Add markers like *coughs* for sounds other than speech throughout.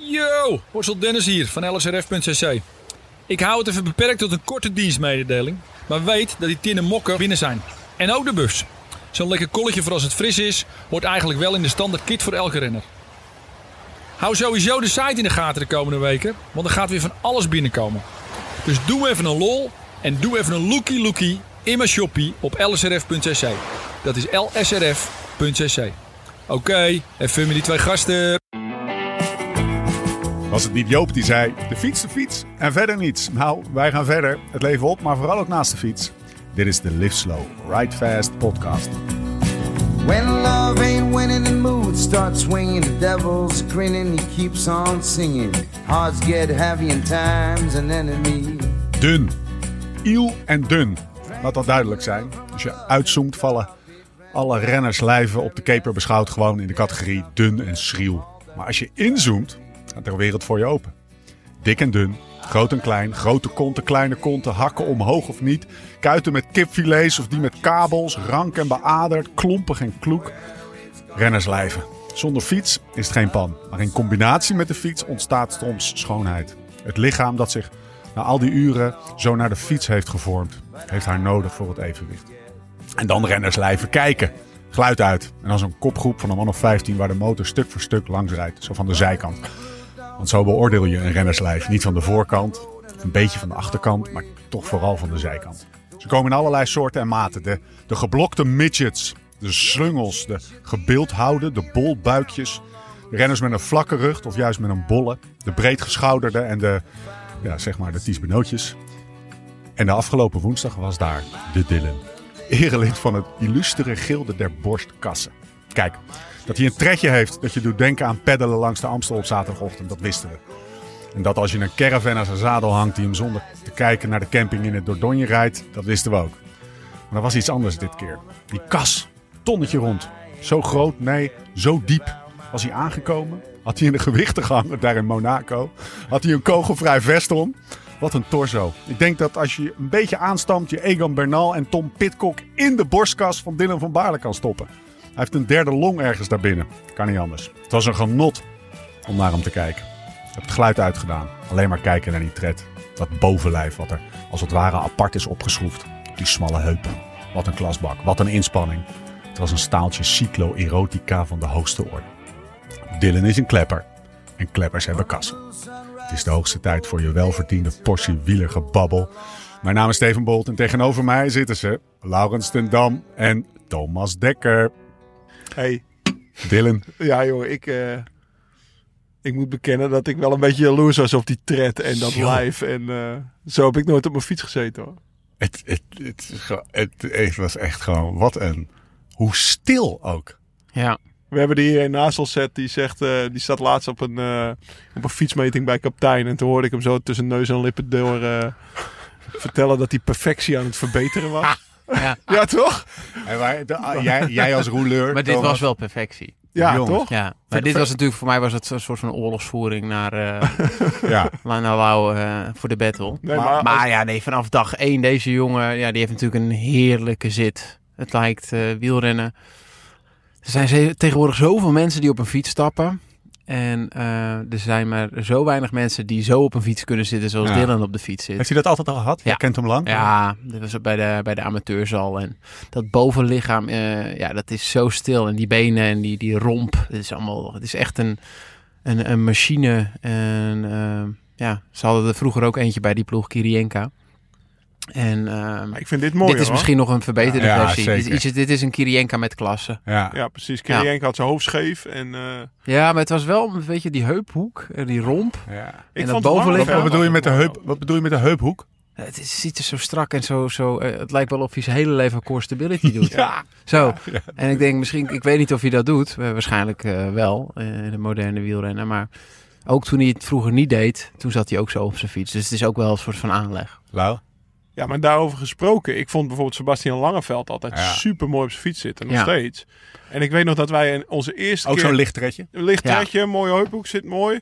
Yo, Horsel Dennis hier van lsrf.cc. Ik hou het even beperkt tot een korte dienstmededeling. Maar weet dat die tinnen mokken binnen zijn. En ook de bus. Zo'n lekker kolletje voor als het fris is, hoort eigenlijk wel in de standaard kit voor elke renner. Hou sowieso de site in de gaten de komende weken, want er gaat weer van alles binnenkomen. Dus doe even een lol en doe even een lookie lookie in mijn shoppie op lsrf.cc. Dat is lsrf.cc. Oké, even met die twee gasten. Was het niet Joop die zei: de fiets, de fiets en verder niets? Nou, wij gaan verder. Het leven op, maar vooral ook naast de fiets. Dit is de Live Slow, Ride Fast podcast. When love ain't winning, the mood starts swinging. The devil's grinning, he keeps on singing. Hearts get heavy and time's an enemy. Dun. Iel en dun. Laat dat duidelijk zijn. Als je uitzoomt, vallen alle rennerslijven op de keper beschouwd gewoon in de categorie dun en schriel. Maar als je inzoomt, een wereld voor je open. Dik en dun, groot en klein, grote konten, kleine konten, hakken omhoog of niet, kuiten met kipfilets of die met kabels, rank en beaderd, klompig en kloek. Rennerslijven. Zonder fiets is het geen pan, maar in combinatie met de fiets ontstaat soms schoonheid. Het lichaam dat zich na al die uren zo naar de fiets heeft gevormd, heeft haar nodig voor het evenwicht. En dan rennerslijven kijken. Geluid uit. En dan zo'n kopgroep van een man of 15 waar de motor stuk voor stuk langs rijdt. Zo van de zijkant. Want zo beoordeel je een rennerslijf. Niet van de voorkant, een beetje van de achterkant, maar toch vooral van de zijkant. Ze komen in allerlei soorten en maten. De, de geblokte midgets, de slungels, de gebeeldhouden, de bolbuikjes. De renners met een vlakke rug of juist met een bolle. De breedgeschouderde en de, ja, zeg maar, de tiesbenootjes. En de afgelopen woensdag was daar de Dylan. Erelid van het illustere gilde der borstkassen. Kijk, dat hij een trekje heeft dat je doet denken aan peddelen langs de Amstel op zaterdagochtend, dat wisten we. En dat als je een caravan aan zijn zadel hangt die hem zonder te kijken naar de camping in het Dordogne rijdt, dat wisten we ook. Maar er was iets anders dit keer. Die kas, tonnetje rond. Zo groot, nee, zo diep. Was hij aangekomen? Had hij in de gewichten gehangen daar in Monaco? Had hij een kogelvrij vest om? Wat een torso. Ik denk dat als je een beetje aanstamt, je Egan Bernal en Tom Pitcock in de borstkas van Dylan van Baarle kan stoppen. Heeft een derde long ergens daarbinnen. Kan niet anders. Het was een genot om naar hem te kijken. Ik heb het geluid uitgedaan. Alleen maar kijken naar die tred. Dat bovenlijf wat er als het ware apart is opgeschroefd. Die smalle heupen. Wat een klasbak. Wat een inspanning. Het was een staaltje cyclo-erotica van de hoogste orde. Dylan is een klepper. En kleppers hebben kassen. Het is de hoogste tijd voor je welverdiende portie wielergebabbel. Mijn naam is Steven Bolt en tegenover mij zitten ze Laurens ten Dam en Thomas Dekker. Hey, Dylan, ja joh, ik, eh, ik moet bekennen dat ik wel een beetje jaloers was op die tred en dat live. En eh, zo heb ik nooit op mijn fiets gezeten hoor. het, het, het, is gewoon- het, het was echt gewoon wat een... Hoe stil ook. Ja, We hebben er hier een naast ons zet die zegt, eh, die staat laatst op een, eh, op een fietsmeting bij kaptein. En toen hoorde ik hem zo tussen neus en lippen door eh, vertellen dat hij perfectie aan het verbeteren was. *laughs* ja. *laughs* Ja, toch? En waar, de- ah, jij, jij als rouleur... maar dit Thomas, was wel perfectie. Ja, Jongens. toch? Ja, maar dit was natuurlijk voor mij was het een soort van oorlogsvoering naar eh *laughs* Ja, naar Lau eh, voor de battle. Nee, Maar- maar, Maar ja, nee, vanaf dag één deze jongen, ja, die heeft natuurlijk een heerlijke zit. Het lijkt eh, wielrennen. Er zijn ze- tegenwoordig zoveel mensen die op een fiets stappen. En eh, er zijn maar zo weinig mensen die zo op een fiets kunnen zitten zoals Ja. Dylan op de fiets zit. heeft hij dat altijd al gehad? Ja. kent hem lang? Ja, dat was bij de, bij de amateurs al. En dat bovenlichaam, eh, ja, dat is zo stil. En die benen en die, die romp, het is allemaal, het is echt een, een, een machine. En eh, ja, ze hadden er vroeger ook eentje bij die ploeg, Kirienka. En eh, ik vind dit mooi dit is hoor. misschien nog een verbeterde Ja, versie. Dit, is, dit is een Kirienka met klasse. Ja. Ja, precies. Kirienka had zijn hoofd scheef. En, eh, Ja, maar het was wel, weet je, die heuphoek en die romp. ja. ik dat vond bovenlichaam- Wat, wat bedoel je met de heup, wat bedoel je met de heuphoek? Het is, ziet er zo strak en zo, zo eh, het lijkt wel of hij zijn hele leven core stability *laughs* doet. Ja. Zo. En ik denk misschien, ik weet niet of hij dat doet. Eh, waarschijnlijk eh, wel eh, in de moderne wielrennen. Maar ook toen hij het vroeger niet deed, toen zat hij ook zo op zijn fiets. Dus het is ook wel een soort van aanleg. Lau? Ja, maar daarover gesproken. Ik vond bijvoorbeeld Sebastian Langeveld altijd Ja. super mooi op zijn fiets zitten. Nog Ja. steeds. En ik weet nog dat wij in onze eerste Ook zo'n lichttredje? Een licht Ja. trekje, mooi heuphoek zit mooi.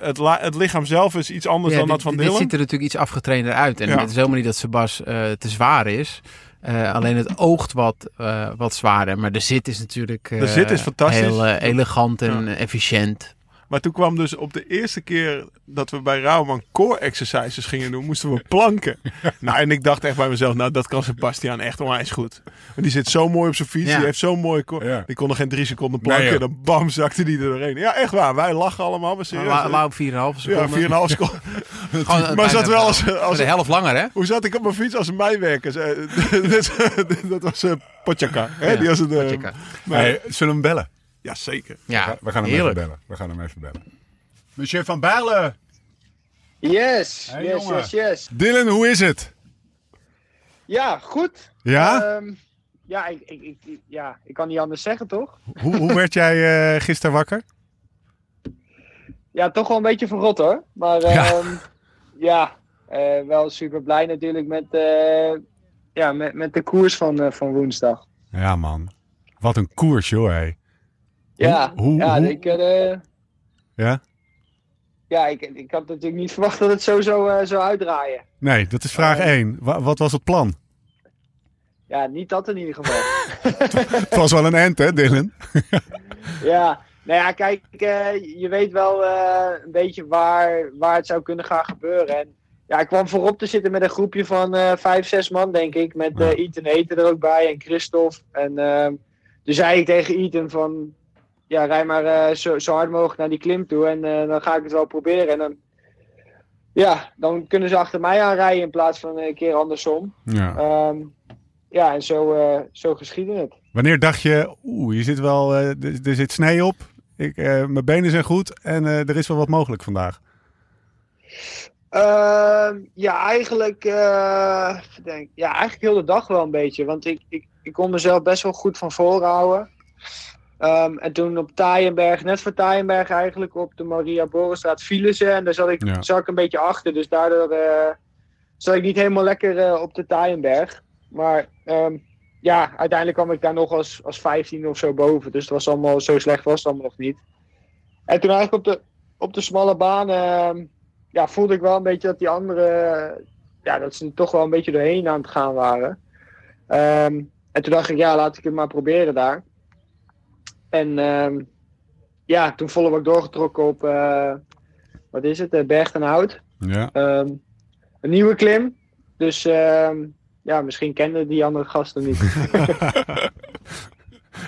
Het, het lichaam zelf is iets anders dan dit, dat van dit Dylan. ziet er natuurlijk iets afgetrainder uit. En het is helemaal niet dat Sebas eh, te zwaar is. Eh, alleen het oogt wat, eh, wat zwaarder. Maar de zit is natuurlijk De zit is fantastisch. heel elegant en efficiënt. Maar toen kwam dus op de eerste keer dat we bij Rauwman core exercises gingen doen, moesten we planken. *laughs* nou, en ik dacht echt bij mezelf, nou dat kan Sebastian echt onwijs goed. Want die zit zo mooi op zijn fiets, Ja. die heeft zo'n mooie core. Ja. Die kon nog geen drie seconden planken Nee, en dan bam zakte die er doorheen. Ja, echt waar. Wij lachen allemaal, maar serieus. Maar Lau op 4,5 ja, seconden. 4,5 seconden. *laughs* Gewoon, *laughs* Maar bijna- zat wel als- als- de helft langer, hè? Hoe zat ik op mijn fiets als een mijnwerker? dat, dat was uh, Potjaka. Hè? Ja, die was het, Potjaka. maar- Hey, zullen we hem bellen? Ja, zeker. Ja, We gaan hem heerlijk. even bellen. We gaan hem even bellen. Monsieur Van Bijlen. Yes, Hey, yes, jongen. yes, yes. Dylan, hoe is het? Ja, goed. Ja? Ehm, ja, ik, ik, ik, ja, ik kan niet anders zeggen, toch? hoe, hoe werd jij eh, gisteren wakker? Ja, toch wel een beetje verrot hoor. Maar Ja. ja, ja eh, wel super blij natuurlijk met, eh, ja, met, met de koers van, eh, van woensdag. Ja, man. Wat een koers, joh, hé. Ja, hoe- ja, hoe- Ik, eh, Ja? ja ik, ik had natuurlijk niet verwacht dat het zo zou, eh, zou uitdraaien. Nee, dat is vraag Eh. 1. wat was het plan? Ja, niet dat in ieder geval. *laughs* Het was wel een end, hè, Dylan? *laughs* Ja, nou ja, kijk, eh, je weet wel eh, een beetje waar, waar het zou kunnen gaan gebeuren. En ja, ik kwam voorop te zitten met een groepje van eh, vijf, zes man, denk ik. Met eh Ethan Eten er ook bij en Christophe. En ehm toen zei ik tegen Ethan van, ja, rij maar eh, zo, zo hard mogelijk naar die klim toe. En eh, dan ga ik het wel proberen. En dan, ja, dan kunnen ze achter mij aanrijden in plaats van een keer andersom. Ja. Ehm, ja, en zo, eh, zo geschiedde het. Wanneer dacht je, oeh, hier zit wel, er, er zit snee op. Ik, mijn benen zijn goed en er is wel wat mogelijk vandaag. Ehm, ja, eigenlijk, ja, eigenlijk heel de dag wel een beetje. Want ik, ik, ik kon mezelf best wel goed van voren houden. Ehm, en toen op Taaienberg, net voor Taaienberg eigenlijk, op de Maria Borenstraat vielen ze. En daar zat ik, Ja. zat ik een beetje achter. Dus daardoor eh, zat ik niet helemaal lekker eh, op de Taaienberg. Maar ehm, ja, uiteindelijk kwam ik daar nog als, als 15 of zo boven. Dus het was allemaal, zo slecht was het allemaal nog niet. En toen eigenlijk op de, op de smalle baan ehm, ja, voelde ik wel een beetje dat die anderen, ja, dat ze er toch wel een beetje doorheen aan het gaan waren. En toen dacht ik, ja, laat ik het maar proberen daar. En ehm, ja, toen volle ik doorgetrokken op, eh, wat is het, uh, Berg ten Hout. Ja. Ehm, een nieuwe klim. Dus ehm, ja, misschien kenden die andere gasten niet. *laughs*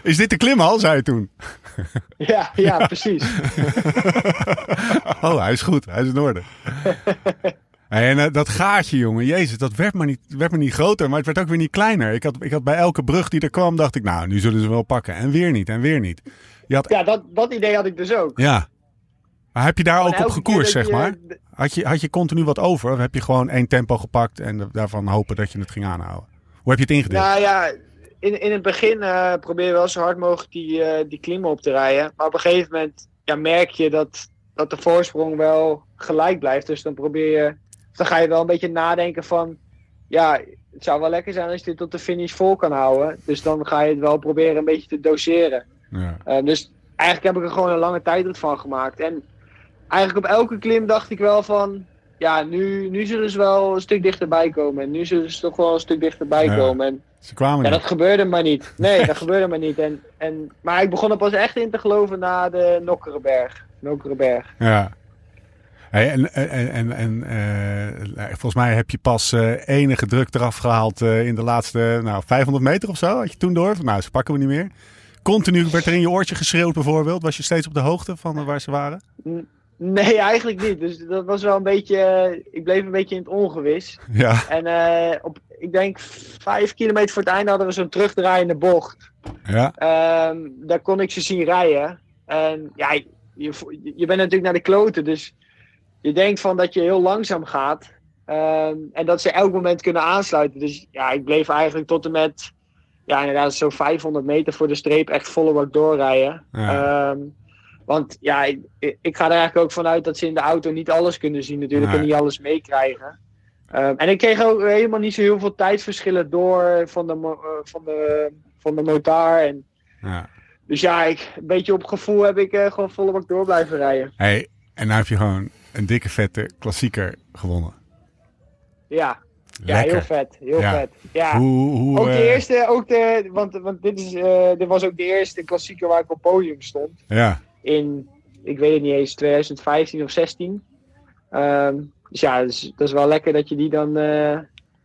Is dit de klim al, zei je toen? *laughs* ja, ja, precies. *laughs* Oh, hij is goed. Hij is in orde. En eh, dat gaatje, jongen. Jezus, dat werd maar, niet, werd maar niet groter, maar het werd ook weer niet kleiner. Ik had, ik had bij elke brug die er kwam, dacht ik, nou, nu zullen ze wel pakken. En weer niet, en weer niet. Je had, Ja, dat, dat idee had ik dus ook. ja. Maar heb je daar ook op gekoerst, zeg maar? Had je, had je continu wat over? Of heb je gewoon één tempo gepakt en daarvan hopen dat je het ging aanhouden? Hoe heb je het ingedeeld? Nou ja, in, in het begin eh, probeer je wel zo hard mogelijk die, eh, die klimmen op te rijden. Maar op een gegeven moment ja, merk je dat, dat de voorsprong wel gelijk blijft. Dus dan probeer je, dan ga je wel een beetje nadenken van, ja, het zou wel lekker zijn als je dit tot de finish vol kan houden. Dus dan ga je het wel proberen een beetje te doseren. Ja. Eh, dus eigenlijk heb ik er gewoon een lange tijdrit van gemaakt. En eigenlijk op elke klim dacht ik wel van, ja, nu, nu zullen ze wel een stuk dichterbij komen. En nu zullen ze toch wel een stuk dichterbij Ja. komen. En Ze kwamen ja, niet. dat gebeurde maar niet. Nee, *laughs* dat gebeurde maar niet. En, en, maar ik begon er pas echt in te geloven na de Nokkerenberg. Nokkerenberg. Ja. Hey, en en, en, en eh, volgens mij heb je pas eh, enige druk eraf gehaald eh, in de laatste nou, 500 meter of zo. Had je toen door? Nou, ze pakken we niet meer. Continu werd er in je oortje geschreeuwd bijvoorbeeld. Was je steeds op de hoogte van waar ze waren? Nee, eigenlijk niet. Dus dat was wel een beetje. ik bleef een beetje in het ongewis. Ja. En op, ik denk vijf kilometer voor het einde hadden we zo'n terugdraaiende bocht. Ja. Ehm, daar kon ik ze zien rijden. En ja, je, je bent natuurlijk naar de kloten. Dus je denkt van dat je heel langzaam gaat. Ehm, en dat ze elk moment kunnen aansluiten. Dus ja, ik bleef eigenlijk tot en met. Ja, inderdaad, zo'n 500 meter voor de streep echt volle bak doorrijden. Ja. Ehm, want ja, ik, ik ga er eigenlijk ook vanuit dat ze in de auto niet alles kunnen zien, natuurlijk, Nee. en niet alles meekrijgen. Ehm, en ik kreeg ook helemaal niet zo heel veel tijdverschillen door van de, eh, van de, van de motar. En, ja. dus ja, ik, een beetje op gevoel heb ik eh, gewoon volle bak door blijven rijden. Hey, en nu heb je gewoon een dikke vette klassieker gewonnen. Ja, ja heel vet. Heel Ja. vet. Ja. Hoe, hoe, Ook de eh, eerste, ook de, want, want dit, is, eh, dit was ook de eerste klassieker waar ik op podium stond. Ja, In ik weet het niet eens, 2015 of 16. Ehm, dus ja, dus, dat is wel lekker dat je die dan, eh,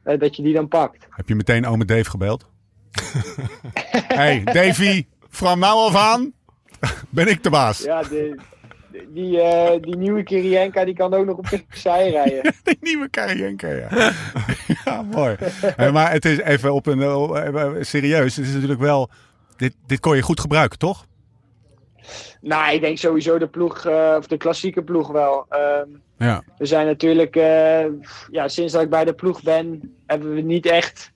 dat je die dan pakt. Heb je meteen ome Dave gebeld? *laughs* hey, Davy, van nou af aan ben ik de baas. Ja, de- die, eh, die nieuwe Kirienka die kan ook nog op de *laughs* zij rijden. Die nieuwe Karienka, ja. *laughs* ja, mooi. Hey, maar het is even op een eh, serieus. Het is natuurlijk wel. Dit, dit kon je goed gebruiken, toch? nou, ik denk sowieso de ploeg, of de klassieke ploeg wel. Ehm, Ja. we zijn natuurlijk, ja, sinds dat ik bij de ploeg ben, hebben we niet echt,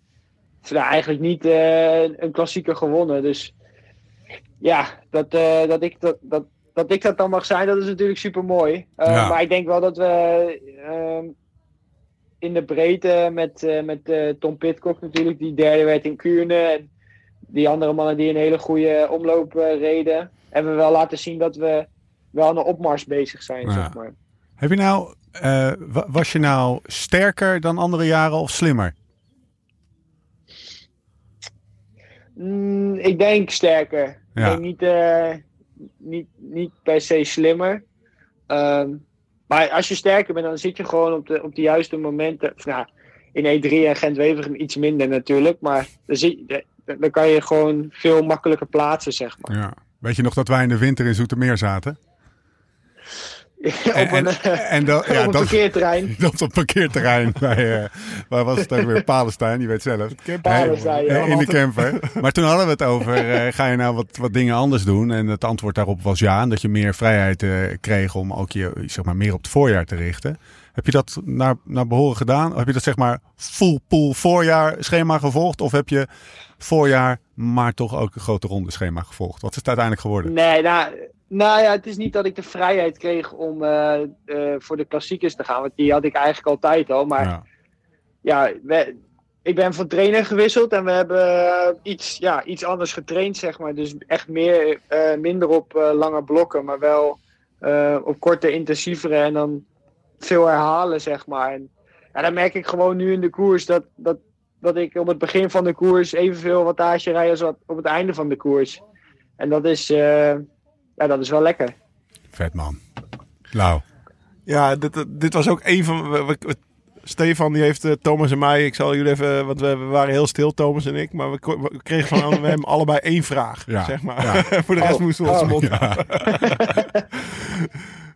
nou, eigenlijk niet een klassieker gewonnen. Dus ja, dat, dat, ik, dat, dat, dat ik dat dan mag zijn, dat is natuurlijk super mooi. Ja. Maar ik denk wel dat we ehm, in de breedte met, eh, met eh, Tom Pitcock natuurlijk, die derde werd in Kuurne. En die andere mannen die een hele goede omloop eh, reden, hebben we wel laten zien dat we wel aan de opmars bezig zijn, Ja. zeg maar. Heb je nou. eh, wa- was je nou sterker dan andere jaren of slimmer? Mm, ik denk sterker. Ja. Ik denk niet, eh, niet, niet per se slimmer. Ehm, maar als je sterker bent, dan zit je gewoon op de, op de juiste momenten. Nou, in E3 en Gent-Wevelgem iets minder natuurlijk. Maar dan, dan kan je gewoon veel makkelijker plaatsen, zeg maar. Ja. Weet je nog dat wij in de winter in Zoetermeer zaten? *laughs* op een, eh, en dat, *laughs* ja, dat, parkeerterrein. *laughs* dat op parkeerterrein bij, eh, waar was het ook weer? Palestijn, je weet zelf. Palestijn, ja. Eh, in de camper. Maar toen hadden we het over, eh, ga je nou wat, wat dingen anders doen? En het antwoord daarop was ja. En dat je meer vrijheid eh, kreeg om ook je zeg maar, meer op het voorjaar te richten. Heb je dat naar, naar behoren gedaan? Of heb je dat zeg maar full pool voorjaar schema gevolgd? Of heb je voorjaar maar toch ook een grote ronde schema gevolgd? Wat is het uiteindelijk geworden? Nee, nou, nou ja, het is niet dat ik de vrijheid kreeg om eh, eh, voor de klassiekers te gaan. Want die had ik eigenlijk altijd al. Maar Ja. ja, we- ik ben van trainer gewisseld en we hebben eh, iets, ja, iets anders getraind, zeg maar. Dus echt meer, minder op lange blokken, maar wel op korte, intensievere en dan veel herhalen, zeg maar. En ja, dan merk ik gewoon nu in de koers dat, dat, dat ik op het begin van de koers evenveel wattage rij als wat op het einde van de koers. En dat is, ja, dat is wel lekker. Vet man. Lau. Ja, dit, dit was ook een van. we- we- we- Stefan die heeft eh, Thomas en mij. Ik zal jullie even. Want we, we waren heel stil, Thomas en ik. Maar we, kregen van *laughs* we hem allebei één vraag. Ja, Zeg maar. ja. *laughs* Voor de rest Oh, moesten we ons oh. mond. *laughs*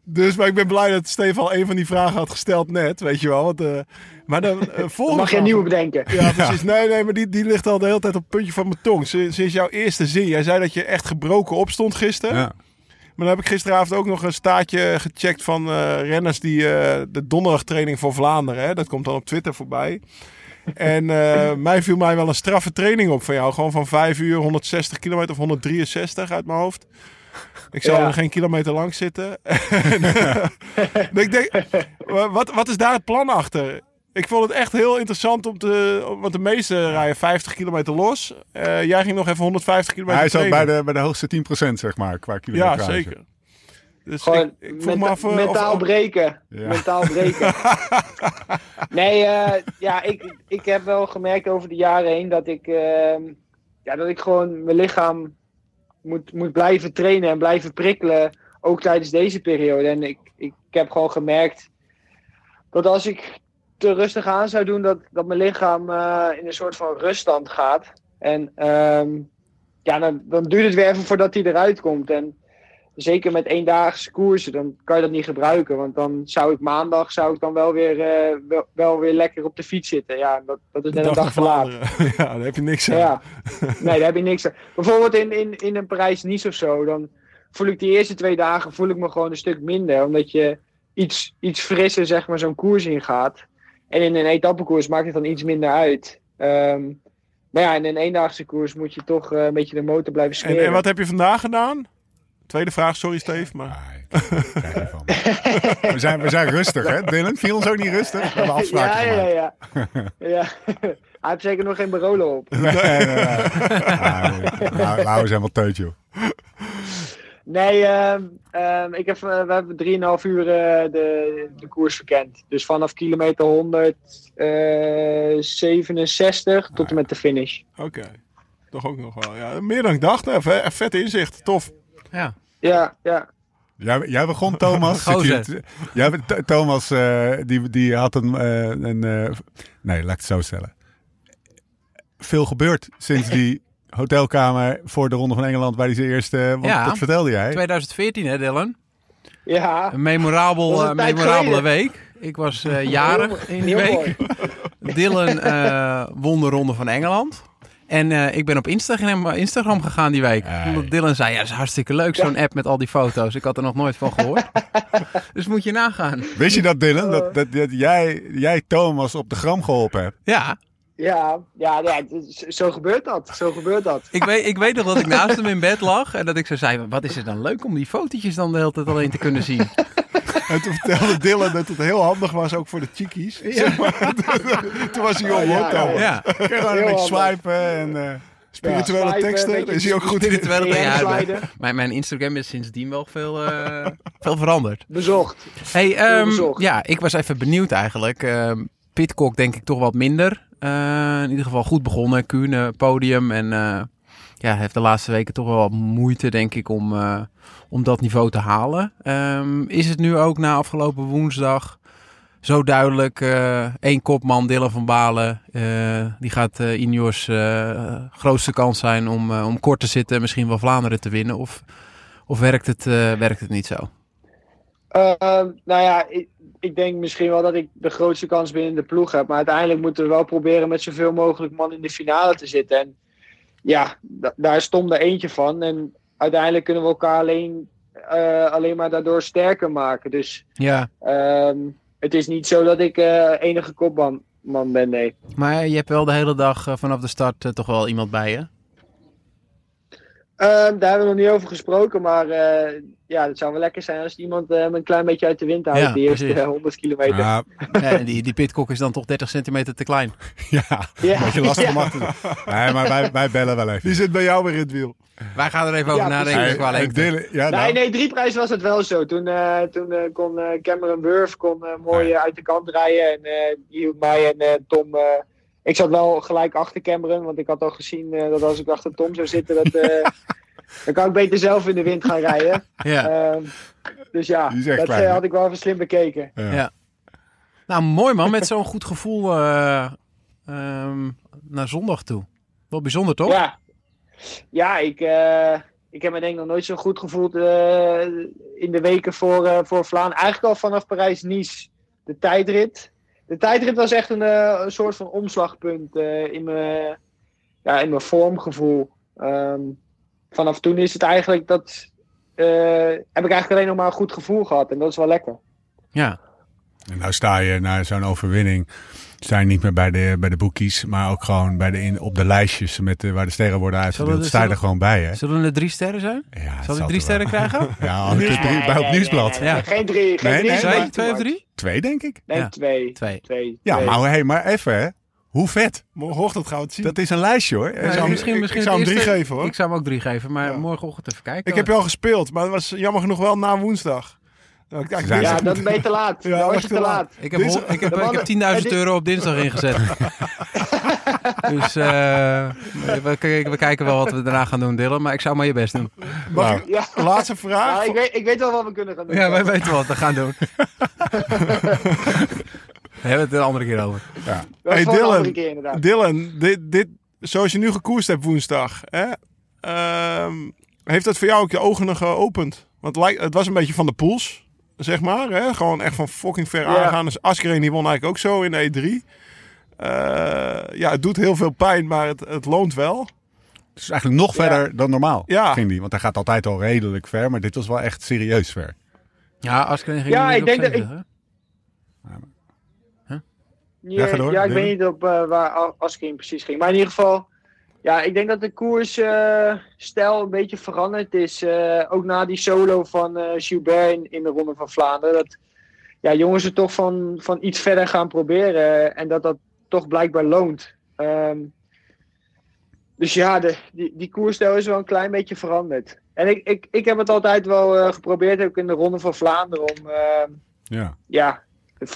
Dus maar ik ben blij dat Stefan al een van die vragen had gesteld net. Weet je wel. Want, eh, maar de eh, Dan volgende. mag je een nieuwe bedenken. Ja, precies. Nee, nee, maar die, die ligt al de hele tijd op het puntje van mijn tong. Sinds, sinds jouw eerste zin. Jij zei dat je echt gebroken opstond gisteren. Ja. Maar dan heb ik gisteravond ook nog een staartje gecheckt van eh, renners die eh, de donderdagtraining voor Vlaanderen. Hè, dat komt dan op Twitter voorbij. En eh, *laughs* mij viel mij wel een straffe training op van jou. Gewoon van 5 uur, 160 kilometer of 163 uit mijn hoofd. Ik zal Ja. er geen kilometer lang zitten. En, *laughs* *laughs* ik denk, wa- wat, wat is daar het plan achter? Ik vond het echt heel interessant om te... Want de meesten rijden 50 kilometer los. Eh, jij ging nog even 150 kilometer Hij zat bij de, bij de hoogste 10% zeg maar, qua kilometer. Ja, zeker. Dus Gewoon ik, ik vroeg me menta- af... eh, mentaal of, breken. Ja. Mentaal breken. *laughs* nee, eh, ja, ik, ik heb wel gemerkt over de jaren heen dat ik, ehm, ja, dat ik gewoon mijn lichaam moet, moet blijven trainen en blijven prikkelen. Ook tijdens deze periode. En ik, ik, heb gewoon gemerkt dat als ik te rustig aan zou doen, dat, dat mijn lichaam eh, in een soort van ruststand gaat. En ehm, ja, dan, dan duurt het weer even voordat hij eruit komt. En zeker met eendaagse koersen, dan kan je dat niet gebruiken. Want dan zou ik maandag zou ik dan wel weer, eh, wel, wel weer lekker op de fiets zitten. Ja, dat, dat is net een dag te laat. Vlaanderen. *laughs* ja, daar heb je niks aan. Ja, nee, daar heb je niks aan. Bijvoorbeeld in, in, in een Parijs-Nice of zo, dan voel ik die eerste twee dagen voel ik me gewoon een stuk minder. Omdat je iets, iets frisser zeg maar zo'n koers ingaat. En in een etappekoers maakt het dan iets minder uit. Ehm, maar ja, in een eendaagse koers moet je toch eh, een beetje de motor blijven En, smeren. en wat heb je vandaag gedaan? Tweede vraag, sorry Steve. Maar... Ik van *laughs* we, zijn, we zijn rustig, hè? Dylan, viel ons ook niet rustig? We hebben afspraken ja, ja, gemaakt. ja, ja. *laughs* Hij heeft zeker nog geen Barolo op. Nee, nee, nee. Ah, Lau is helemaal teut, joh. Nee, ehm, ehm, ik heb, eh, we hebben 3,5 uur eh, de, de koers verkend. Dus vanaf kilometer 167 tot en met de finish. Oké, toch ook nog wel. Ja, meer dan ik dacht. Hè. Vet vet inzicht, tof. Ja. Ja, ja. Jij, jij begon, Thomas. *laughs* Je- jij, Thomas, eh, die, die had een... eh, een eh, nee, laat ik het zo stellen. Veel gebeurd sinds *laughs* die hotelkamer voor de Ronde van Engeland... waar hij zijn eerste... Want Ja. dat vertelde jij. 2014 hè Dylan? Ja, Een memorabel, eh, een memorabele week. Ik was eh, jarig in die week. Dylan eh, won de Ronde van Engeland. En eh, ik ben op Instagram, Instagram gegaan die week. Hey. Omdat Dylan zei, ja, dat is hartstikke leuk, zo'n app met al die foto's. Ik had er nog nooit van gehoord. *laughs* dus moet je nagaan. Wist je dat, Dylan? Dat, dat, dat jij, jij Thomas op de gram geholpen hebt? Ja, Ja, ja, ja, zo gebeurt dat. Zo gebeurt dat. ik weet, ik weet nog dat ik naast hem in bed lag. En dat ik zo zei, wat is het dan leuk om die fotootjes dan de hele tijd alleen te kunnen zien. *laughs* En toen vertelde Dylan dat het heel handig was, ook voor de chickies. Zeg maar. *laughs* toen was hij on Ja, ja, ja. Ja, Gewoon een beetje swipen en... eh, Spirituele Ja, swipen, teksten, is hij ook goed in. spirituele ja, sliden. mijn, mijn Instagram is sindsdien wel veel, eh, veel veranderd. Bezocht. Hey, ehm, bezocht. ja, ik was even benieuwd eigenlijk. Ehm Pitcock denk ik toch wat minder. Eh, in ieder geval goed begonnen. Kuhne, podium. En eh, ja, heeft de laatste weken toch wel wat moeite, denk ik, om, eh, om dat niveau te halen. Ehm, is het nu ook na afgelopen woensdag zo duidelijk? één kopman, Dylan van Balen. die gaat eh Ineos grootste kans zijn om, om kort te zitten. en Misschien wel Vlaanderen te winnen. Of, of werkt, het, werkt het niet zo? Ehm, nou ja, ik, ik denk misschien wel dat ik de grootste kans binnen de ploeg heb. Maar uiteindelijk moeten we wel proberen met zoveel mogelijk man in de finale te zitten. En ja, da- daar Tom er eentje van. En uiteindelijk kunnen we elkaar alleen, eh, alleen maar daardoor sterker maken. Dus Ja, ehm, het is niet zo dat ik eh, enige kopman man ben, nee. Maar je hebt wel de hele dag eh, vanaf de start toch wel iemand bij je. Ehm, daar hebben we nog niet over gesproken, maar ja, het zou wel lekker zijn als iemand eh, me een klein beetje uit de wind houdt, Ja, die eerste precies. eh, 100 kilometer. Ja, *laughs* Ja, en die, die pitkok is dan toch 30 centimeter te klein. *laughs* ja, Ja. een beetje lastig om achter te Nee, maar wij, wij bellen wel even. Die zit bij jou weer in het wiel. Wij gaan er even over Ja, nadenken precies. qua Hey, lengte. Dylan- ja, Nee, nou, nee, drie prijs was het wel zo. Toen, eh, toen eh, kon eh, Cameron Wurf kon, eh, mooi uit de kant rijden. En eh, die hield mij en eh, Tom. eh, ik zat wel gelijk achter Cameron, want ik had al gezien eh, dat als ik achter Tom zou zitten, dat, eh, *laughs* dan kan ik beter zelf in de wind gaan rijden. *laughs* Ja. Ehm, dus ja, dat klein, eh, had ik wel even slim bekeken. ja. Ja. Nou, mooi man, met zo'n goed gevoel eh, ehm, naar zondag toe. Wel bijzonder toch? Ja, ja ik, eh, ik heb me denk ik nog nooit zo goed gevoeld eh, in de weken voor, eh voor Vlaanderen. Eigenlijk al vanaf Parijs-Nice, de tijdrit. De tijdrit was echt een, eh, een soort van omslagpunt eh, in, mijn, ja, in mijn vormgevoel. Ehm, vanaf toen is het eigenlijk dat. eh, heb ik eigenlijk alleen nog maar een goed gevoel gehad en dat is wel lekker. Ja. En nou sta je na zo'n overwinning, sta je niet meer bij de, bij de boekies, maar ook gewoon bij de, in, op de lijstjes met de, waar de sterren worden uitgedeeld. Sta je er gewoon bij, hè? Zullen er drie sterren zijn? Ja, Zal ik drie wel. sterren krijgen? *laughs* Ja, drie, bij op Nieuwsblad. Ja. Geen drie, geen Nee, drie. nee, is Twee, twee of drie? Twee, denk ik. Nee, Ja. twee. Twee. Twee. Ja, maar, hey, maar even, hè? Hoe vet. Morgenochtend gaan we het zien. Dat is een lijstje, hoor. Ja, En zo- misschien, ik- misschien ik zou hem drie eerste- geven, hoor. Ik zou hem ook drie geven, maar Ja. morgenochtend even kijken. Ik heb je al gespeeld, maar dat was jammer genoeg wel na woensdag. Nou, ik- ik- Ja, dan ben je te laat. Ja, dat was je te te laat. laat. Ik heb, ik heb, ik heb mannen- 10.000 en dit- euro op dinsdag ingezet. *laughs* dus eh, we, we- we kijken wel wat we daarna gaan doen, Dylan. Maar ik zou maar je best doen. Nou, ik- Ja. laatste vraag. Ja, ik, weet, ik weet wel wat we kunnen gaan doen. Ja, wij weten wat we gaan doen. *laughs* We hebben het er een andere keer over. ja. Dat Hey, Dylan. keer. Dylan, dit, dit, zoals je nu gekoerst hebt woensdag, hè, ehm, heeft dat voor jou ook je ogen nog geopend? Want het lijkt- het was een beetje van de pools, zeg maar. Hè? Gewoon echt van fucking ver Ja. aangaan. Dus Askreen die won eigenlijk ook zo in de E3. Eh, ja, het doet heel veel pijn, maar het, het loont wel. Het is eigenlijk nog Ja. verder dan normaal, Ja. ging die. Want hij gaat altijd al redelijk ver, maar dit was wel echt serieus ver. Ja, Askren ging Ja, er ik denk dat 70, Ja, ja, ik weet niet op eh, waar A- Askreen precies ging. Maar in ieder geval, ja, ik denk dat de koersstijl een beetje veranderd is. eh, ook na die solo van eh Gilbert in, in de Ronde van Vlaanderen. Dat ja, jongens het toch van, van iets verder gaan proberen. En dat dat toch blijkbaar loont. Ehm, dus ja, de, die, die koersstijl is wel een klein beetje veranderd. En ik, ik, ik heb het altijd wel eh, geprobeerd, ook in de Ronde van Vlaanderen, om ehm, Ja. ja,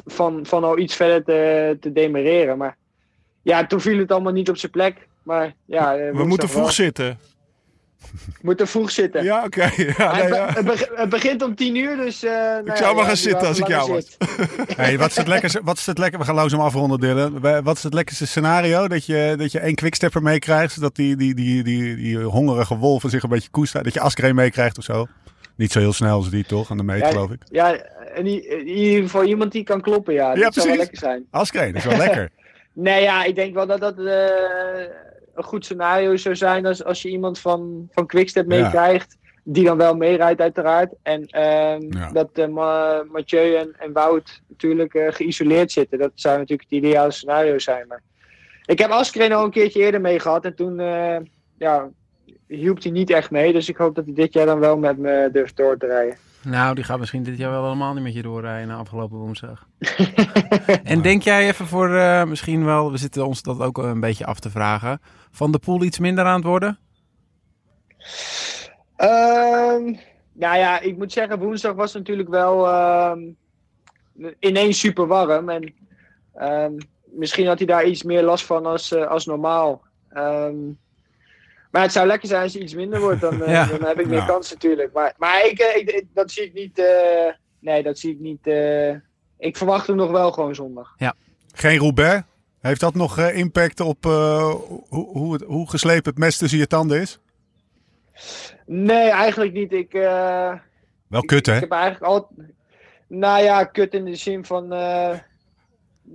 van, van al iets verder te, te demereren. Maar ja, toen viel het allemaal niet op zijn plek. Maar ja, eh, We moeten wel. vroeg zitten. Moet er vroeg zitten. Ja, oké. *laughs* Ja, nee, ja. het beg- het begint om tien uur, dus... eh, nou ja, zou maar gaan zitten als ik jou was. *laughs* Hey, wat is het lekkerste? Wat is het lekker? We gaan langzaam afronden, Dylan. Wij- Wat is het lekkerste scenario? Dat je, dat je één quickstepper meekrijgt, zodat die, die, die, die, die hongerige wolven zich een beetje koesteren. Dat je Askreen meekrijgt of zo. Niet zo heel snel als die toch, aan de meet geloof ik. Ja, in, ieder geval iemand die kan kloppen, ja. Ja, Dat zou wel lekker zijn. Askreen, dat is wel lekker. *laughs* Nee, ja, ik denk wel dat dat eh, een goed scenario zou zijn als, als je iemand van, van Quickstep Ja. meekrijgt. Die dan wel meerijdt uiteraard. En ehm, Ja. dat eh, Ma- Mathieu en, en Wout natuurlijk eh, geïsoleerd zitten. Dat zou natuurlijk het ideale scenario zijn. Maar ik heb Askreen al een keertje eerder mee gehad. En toen eh, ja, hielp hij niet echt mee. Dus ik hoop dat hij dit jaar dan wel met me durft door te rijden. Nou, die gaat misschien dit jaar wel helemaal niet met je doorrijden na afgelopen woensdag. *laughs* en denk jij even voor eh, misschien wel, we zitten ons dat ook een beetje af te vragen, van de pool iets minder aan het worden? Ehm, nou ja, ik moet zeggen, woensdag was natuurlijk wel ehm, ineens super warm. En ehm, misschien had hij daar iets meer last van als, eh, als normaal. Ehm, maar het zou lekker zijn als het iets minder wordt, dan, *laughs* eh, Ja. dan heb ik meer Ja. kans natuurlijk. Maar, maar ik, eh, ik, dat zie ik niet. eh, nee, dat zie ik niet. eh, ik verwacht hem nog wel gewoon zondag. Geen Roubaix. Heeft dat nog eh, impact op eh, hoe, hoe, het, hoe geslepen het mes tussen je tanden is? Nee, eigenlijk niet. Ik, eh, Wel kut, hè? Ik heb eigenlijk altijd. Nou ja, kut in de zin van. eh,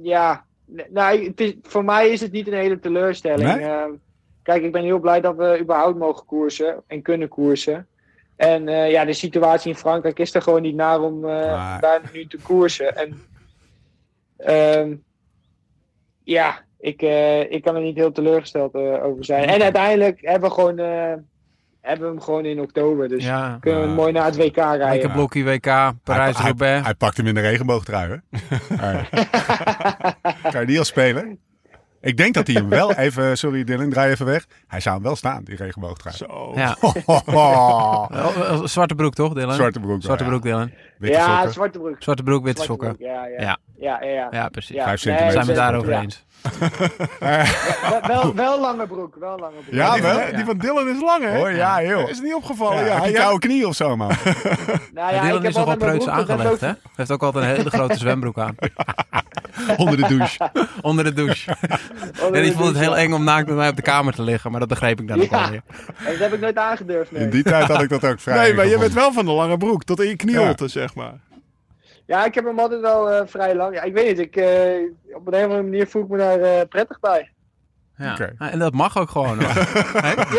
ja. Nou, het is, voor mij is het niet een hele teleurstelling. Nee? Eh, kijk, ik ben heel blij dat we überhaupt mogen koersen en kunnen koersen. En eh, ja, de situatie in Frankrijk is er gewoon niet naar om eh, Maar- daar nu te koersen. En ehm, ja, ik, eh, ik kan er niet heel teleurgesteld eh, over zijn. En uiteindelijk hebben we, gewoon, eh, hebben we hem gewoon in oktober. Dus Ja, kunnen we mooi naar het WK rijden. lekker blokkie WK, Hij, hij, Parijs-Roubaix. hij pakt hem in de regenboogtrui, hè? *laughs* Kan je die al spelen? Ik denk dat hij hem wel even... Sorry Dylan, draai even weg. Hij zou hem wel staan, die regenboogtrui. Zo. Ja. *laughs* Oh, Zwarte broek toch, Dylan? Zwarte broek. Zwarte ja. broek, Dylan. Witte ja, sokken. zwarte broek. Zwarte broek, witte Zwarte sokken. broek, Ja, ja. Ja. Ja, ja, ja. Ja, precies. Ja, Vijf centimeter. Zijn we daarover ja. eens? Wel, wel, wel lange broek, wel lange broek. Ja, die, van, wel? die van Dylan is lang, hè? Oh ja, joh. Is het niet opgevallen? Ja, Ja, koude knie of zo, man? Nou ja, Dylan ik heb is nogal preuts aangelegd, ik hè? Hij heeft ook altijd een hele grote zwembroek aan. *laughs* Onder de douche. Onder de douche. *laughs* En die vond het heel eng om naakt met mij op de kamer te liggen, maar dat begreep ik dan ook alweer. Dat heb ik nooit aangedurfd, nee. In die tijd had ik dat ook vrij Nee, maar je bent wel van de lange broek. Tot in je knieholte, zeg maar. Ja, ik heb hem altijd wel eh, vrij lang. Ja, ik weet niet, ik, eh, op een of andere manier voel ik me daar eh, prettig bij. Ja. Oké. En dat mag ook gewoon. *laughs* Ja,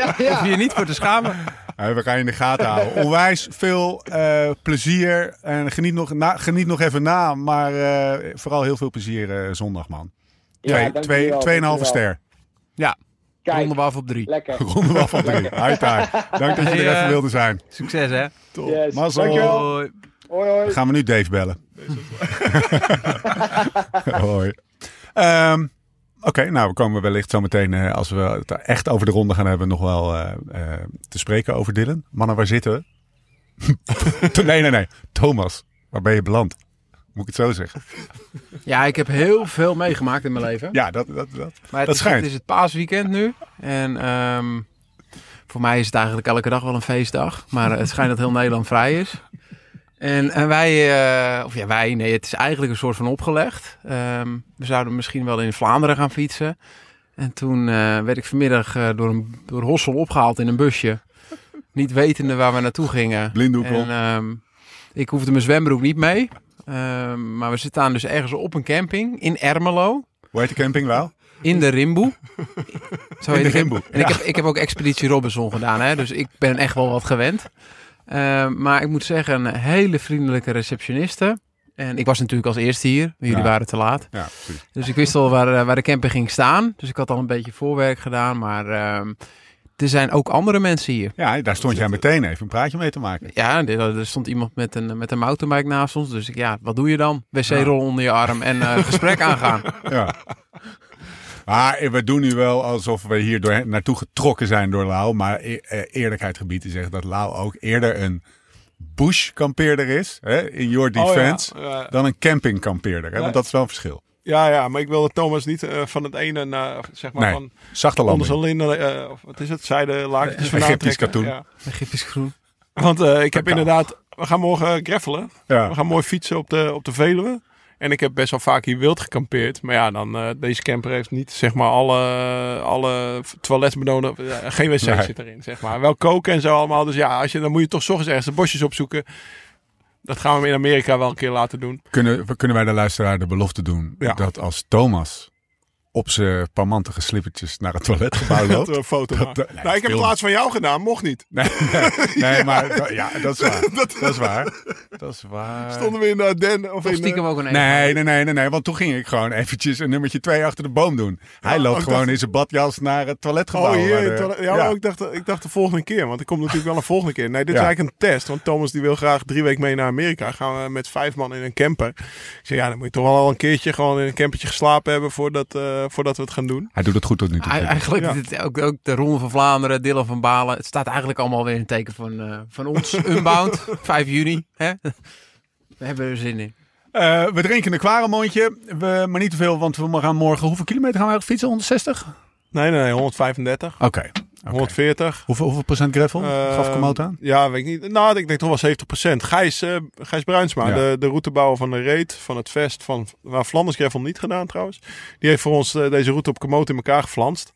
Hoef ja. je je niet voor te schamen. Ja, we gaan je in de gaten houden. Onwijs veel eh, plezier. En geniet nog, na, geniet nog even na. Maar eh, vooral heel veel plezier eh, zondag, man. Ja, Twee, twee, wel, tweeënhalve ster. Kijk, Ronden we af op drie. lekker. *laughs* Ronde we af van drie. High time. Dank dat je Hey, er even wilde zijn. Succes hè. Yes. Mazzel. Dankjewel. Hoi. Hoi. Gaan we nu Dave bellen. *laughs* Hoi. Ehm, Oké, nou we komen wellicht zo meteen, eh, als we het echt over de ronde gaan hebben, nog wel eh, eh, te spreken over Dylan. Mannen, waar zitten we? *laughs* nee, nee, nee. Thomas, waar ben je beland? Moet ik het zo zeggen? Ja, ik heb heel veel meegemaakt in mijn leven. Ja, dat, dat, dat. Maar het, Dat is, schijnt. het is het paasweekend nu. En ehm, voor mij is het eigenlijk elke dag wel een feestdag. Maar het schijnt dat heel Nederland vrij is. En, en wij, eh, of ja wij, nee, het is eigenlijk een soort van opgelegd. Ehm, we zouden misschien wel in Vlaanderen gaan fietsen. En toen eh, werd ik vanmiddag eh, door, een, door Hossel opgehaald in een busje. *laughs* Niet wetende waar we naartoe gingen. Blinddoek En ehm, ik hoefde mijn zwembroek niet mee. Ehm, maar we zitten dus ergens op een camping in Ermelo. Hoe heet de camping wel? In de Rimboe. *laughs* Zo In heet de. Rimboe, En ik, heb, ik heb ook Expeditie Robinson gedaan, hè, dus ik ben echt wel wat gewend. Ehm, maar ik moet zeggen, een hele vriendelijke receptioniste. En ik was natuurlijk als eerste hier, jullie Ja. waren te laat. Ja. Dus ik wist al waar, eh, waar de camping ging staan. Dus ik had al een beetje voorwerk gedaan. Maar ehm, er zijn ook andere mensen hier. Ja, daar stond jij meteen even een praatje mee te maken. Ja, er er stond iemand met een, met een mountainbike naast ons. Dus ik, ja, wat doe je dan? Wc-rol onder je arm en eh, gesprek aangaan. Ja. *laughs* Maar we doen nu wel alsof we hier door, naartoe getrokken zijn door Lau. Maar e- eh, eerlijkheid gebied te zeggen dat Lau ook eerder een bush kampeerder is, hè, in your Oh, ja. defense, Ja. dan een camping kampeerder. Hè, want dat is wel een verschil. Ja, ja, maar ik wilde Thomas niet eh, van het ene naar, zeg maar, Nee, van Zachte onder zijn linnen, eh, of wat is het, zijde laagjes vandaan Egyptisch katoen. Ja. Egyptisch groen. Want eh, ik heb inderdaad, we gaan morgen greffelen. Ja. We gaan mooi fietsen op de, op de Veluwe. En ik heb best wel vaak hier wild gekampeerd. Maar ja, dan, eh, deze camper heeft niet zeg maar alle, alle toiletsbenodigd. geen wc Nee. zit erin, zeg maar. Wel koken en zo allemaal. Dus ja, als je, dan moet je toch 's ochtends ergens de bosjes opzoeken. Dat gaan we in Amerika wel een keer laten doen. Kunnen, kunnen wij de luisteraar de belofte doen Ja. dat als Thomas op zijn parmantige slippertjes naar het toiletgebouw *laughs* Dat loopt... we een foto Dat- nee, nou, ik heb het laatst van jou gedaan, mocht niet. Nee, nee, *laughs* nee, maar dat- ja, dat is waar. *laughs* Dat, is waar. Dat is waar. Stonden we in de Ardennen of Of in stiekem eh, ook een Nee, nee, nee, nee, nee, want toen ging ik gewoon eventjes een nummertje 2 achter de boom doen. Hij Ja, loopt oh, ik gewoon dacht- in zijn badjas naar het toiletgebouw. Oh, hier. de- toilet. ja, maar ik, dacht, ik dacht de volgende keer. Want ik kom natuurlijk wel een volgende keer. Nee, dit Ja. is eigenlijk een test. Want Thomas die wil graag drie weken mee naar Amerika. Gaan we met vijf man in een camper. Ik zeg, ja, dan moet je toch wel al een keertje gewoon in een campertje geslapen hebben voordat, eh, voordat we het gaan doen. Hij doet het goed tot nu toe. Ei- Eigenlijk Ja. dit- ook, ook de Ronde van Vlaanderen, Dylan van Balen. Het staat eigenlijk allemaal weer in het teken van, eh, van ons. *laughs* Unbound, 5 juni. Hè? We hebben er zin in. Eh, we drinken een kwaremondje, we, maar niet te veel, want we gaan morgen... Hoeveel kilometer gaan we eigenlijk fietsen? 160? Nee, nee, nee 135, Oké. oké. 140. Hoeveel, hoeveel procent gravel Eh, gaf Komoot aan? Ja, weet ik niet. Nou, ik denk toch wel 70%. Gijs, eh, Gijs Bruinsma, Ja. de, de routebouwer van de Reet, van het Vest, van waar Flanders Gravel niet gedaan trouwens. Die heeft voor ons eh, deze route op Komoot in elkaar geflanst.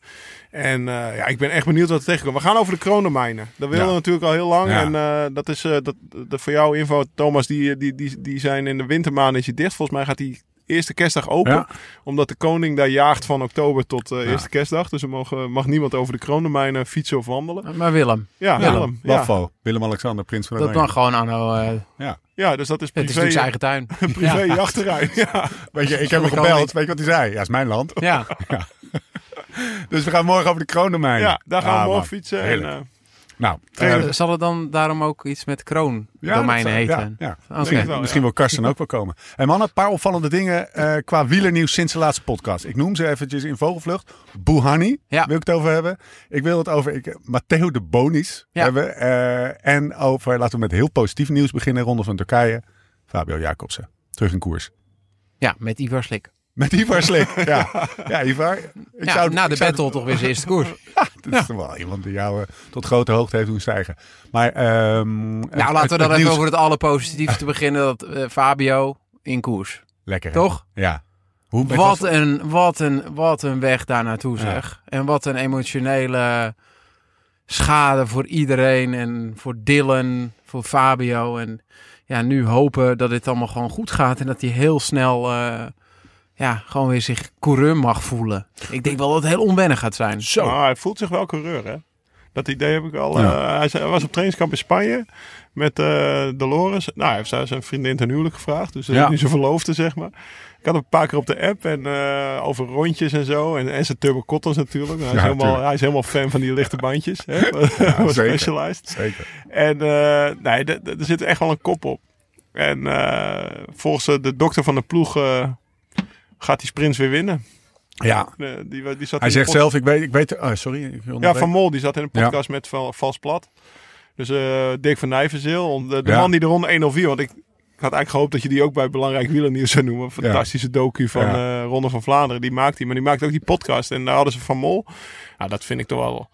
En eh, ja, ik ben echt benieuwd wat er tegenkomt. We gaan over de kronenmijnen. Dat willen we natuurlijk al heel lang. Ja. En dat is dat, dat voor jou info, Thomas, die, die, die, die zijn in de wintermaanden is hij dicht. Volgens mij gaat die eerste kerstdag open. Ja. Omdat de koning daar jaagt van oktober tot eh, Ja. eerste kerstdag. Dus er mogen, mag niemand over de kronenmijnen fietsen of wandelen. Maar Willem, Ja, Ja. Willem. Ja. Lafo, Willem-Alexander, prins van dat Oranje. mag gewoon Anno. eh ja, dus dat is het is privé, natuurlijk zijn eigen tuin. *laughs* privé Ja. jachtterrein. Ja. Weet je, ik heb hem gebeld. koning. Weet je wat hij zei? Ja, is mijn land. Ja, *laughs* Dus we gaan morgen over de Kronenmijn. ja, daar gaan we Ah, morgen man. fietsen. En. Eh, Nou, eh, Eh, zal het dan daarom ook iets met kroon ja, domeinen dat zou- heten? Ja, wel, misschien ja. wil Karsten ook wel komen. En man, een paar opvallende dingen eh, qua wielernieuws sinds de laatste podcast. Ik noem ze eventjes in vogelvlucht. Buhani Ja. wil ik het over hebben. Ik wil het over ik, Matteo de Bonis Ja. hebben. eh, en over, laten we met heel positief nieuws beginnen. Ronde van Turkije. Fabio Jacobsen. Terug in koers. Ja, met Ivar Slik. Met Ivar Slik. *laughs* ja. ja, Ivar. Ik Ja, zou- na ik de zou- battle toch weer zijn eerste koers. *laughs* Dat is toch wel iemand die jou eh, tot grote hoogte heeft doen stijgen. Maar, ehm, het- Nou, laten we dan even nieuws- over het allerpositiefste te beginnen. Dat eh, Fabio in koers. Lekker, hè? Toch? Ja. Hoe, Wat was- een, wat, een, wat een weg daar naartoe Ja. zeg. En wat een emotionele schade voor iedereen. En voor Dylan, voor Fabio. En ja, nu hopen dat dit allemaal gewoon goed gaat. En dat hij heel snel eh, ja, gewoon weer zich coureur mag voelen. Ik denk wel dat het heel onwennig gaat zijn. Zo. Maar hij voelt zich wel coureur, hè? Dat idee heb ik al. Ja. eh, hij, hij was op trainingskamp in Spanje met eh Dolores. Nou, hij heeft daar zijn vriendin ten huwelijk gevraagd. Dus Ja. is nu zijn verloofde, zeg maar. Ik had hem een paar keer op de app en eh, over rondjes en zo. En, en zijn turbo cottons natuurlijk. Hij is, helemaal, tuurlijk. hij is helemaal fan van die lichte bandjes. Hè? *laughs* zeker. Specialized. Zeker. En eh, nee, er zit echt wel een kop op. En eh, volgens de dokter van de ploeg eh, gaat die sprints weer winnen. Ja. Die, die zat Hij zegt zelf, ik weet, ik weet, oh, sorry. Ik wil Ja. Van Mol die zat in een Ja. podcast met Val- Vals Plat. Dus eh Dick van Nijvenzeel, de, de Ja. man die de ronde 104, want ik, ik had eigenlijk gehoopt dat je die ook bij Belangrijk Wielernieuws zou noemen. Fantastische docu van Ja. eh, Ronde van Vlaanderen, die maakt hij. Maar die maakt ook die podcast en daar hadden ze Van Mol. Ja, dat vind ik toch wel...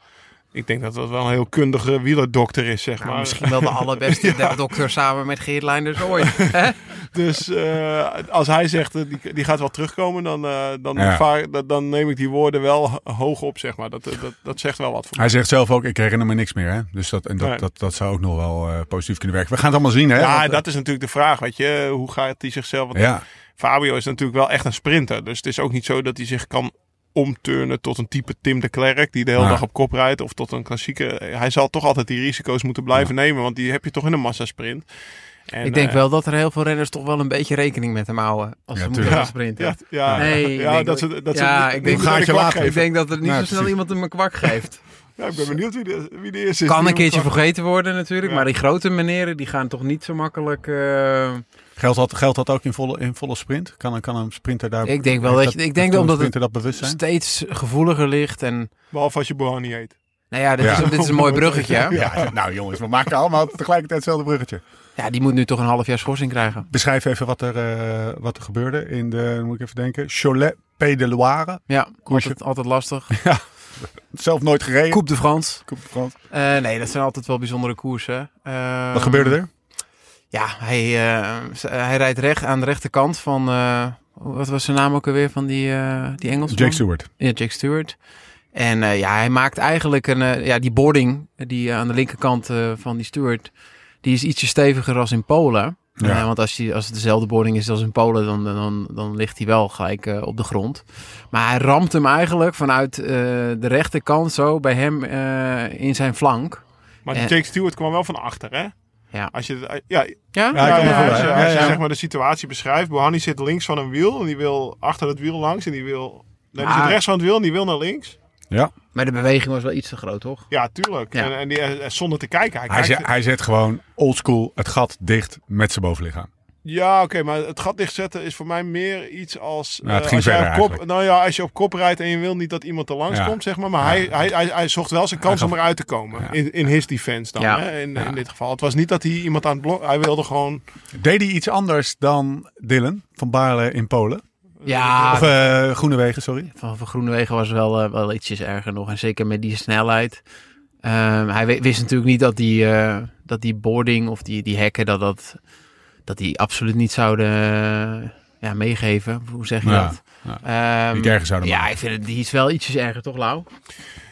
Ik denk dat dat wel een heel kundige wielerdokter is, zeg Nou, maar. misschien wel de allerbeste *laughs* dokter samen met Geert Leinders ooit. *laughs* Dus eh, als hij zegt, eh, die, die gaat wel terugkomen, dan, eh, dan, Ja. vaar- dan, dan neem ik die woorden wel ho- hoog op, zeg maar. Dat, dat, dat zegt wel wat voor. Hij zegt zelf ook, ik herinner me niks meer. Hè? Dus dat, en dat, Nee. dat, dat zou ook nog wel positief kunnen werken. We gaan het allemaal zien. Hè? Ja, Want, dat is natuurlijk de vraag, weet je. Hoe gaat hij zichzelf... ja. Fabio is natuurlijk wel echt een sprinter. Dus het is ook niet zo dat hij zich kan omturnen tot een type Tim de Klerk... die de hele Ja. dag op kop rijdt. Of tot een klassieke... Hij zal toch altijd die risico's moeten blijven nemen. Want die heb je toch in een massasprint. En, Ik denk eh, wel dat er heel veel renners toch wel een beetje rekening met hem houden. Als Ja, ze moeten gaan sprinten. Ja, ja, Nee, ik ja denk dat dat- ze, dat ja, ze ik niet denk- Gaatje. Ik dat er niet zo snel precies. iemand hem een kwak geeft. *laughs* Ja, ik ben benieuwd wie de, wie de eerste is. Kan een keertje kwak- vergeten worden natuurlijk. Ja. Maar die grote meneren die gaan toch niet zo makkelijk... eh, Geldt, dat, geldt dat ook in volle, in volle sprint? Kan, een- kan een sprinter daar... Ik denk wel dat je- ik denk kan omdat het sprinter dat bewust zijn? steeds gevoeliger ligt. En Behalve als je Bohani heet. nou ja, dit, Ja. Is, dit is een mooi *laughs* bruggetje. Ja, nou jongens, we maken allemaal tegelijkertijd hetzelfde bruggetje. Ja, die moet nu toch een half jaar schorsing krijgen. Beschrijf even wat er, eh, wat er gebeurde in de, moet ik even denken, Cholet P de Loire. Ja, altijd, altijd lastig. *laughs* Zelf nooit gereden. Coupe de France. Coupe de France. Eh, nee, dat zijn altijd wel bijzondere koersen. Eh, Wat gebeurde er? Ja, hij, hij rijdt recht aan de rechterkant van... wat was zijn naam ook alweer van die, die Engelsman? Jake Stewart. Ja, Jake Stewart. En ja, hij maakt eigenlijk een... ja, die boarding die aan de linkerkant van die Stewart... die is ietsje steviger als in Polen. Ja. Eh, want als, je, als het dezelfde boarding is als in Polen... dan, dan, dan ligt hij wel gelijk eh, op de grond. Maar hij ramt hem eigenlijk vanuit eh, de rechterkant zo... bij hem eh, in zijn flank. Maar. Jake Stewart kwam wel van achter, hè? Ja. Als je, ja, Ja? Als je, voorstellen. als je Ja, ja. zeg maar de situatie beschrijft. Bohani zit links van een wiel en die wil achter het wiel langs en die wil... Nee, die Ah. zit rechts van het wiel en die wil naar links. Ja. Maar de beweging was wel iets te groot, toch? Ja, tuurlijk. Ja. En, en die, eh, zonder te kijken. Hij Hij, zet, hij zet gewoon oldschool het gat dicht met zijn bovenlichaam. Ja, oké, maar het gat dichtzetten is voor mij meer iets als... Het eh, ging als op kop. Nou ja, als je op kop rijdt en je wil niet dat iemand er langs Ja. komt, zeg maar. Maar hij, hij, hij, hij zocht wel zijn kans om eruit te komen. Ja. In, in his defense dan, Ja. hè, in, Ja. in dit geval. Het was niet dat hij iemand aan het blok... Hij wilde gewoon... Deed hij iets anders dan Dylan van Baarle in Polen? Ja, Of Groenewegen, sorry. van, van Groenewegen was wel, eh, wel ietsjes erger nog. En zeker met die snelheid. Ehm, hij wi- wist natuurlijk niet dat die, eh, dat die boarding of die, die hekken, dat, dat, dat die absoluut niet zouden ja, meegeven. Hoe zeg je Ja, dat? ja. Ehm, Niet erger zouden Ja, maken. ik vind het die is wel ietsjes erger, toch Lau?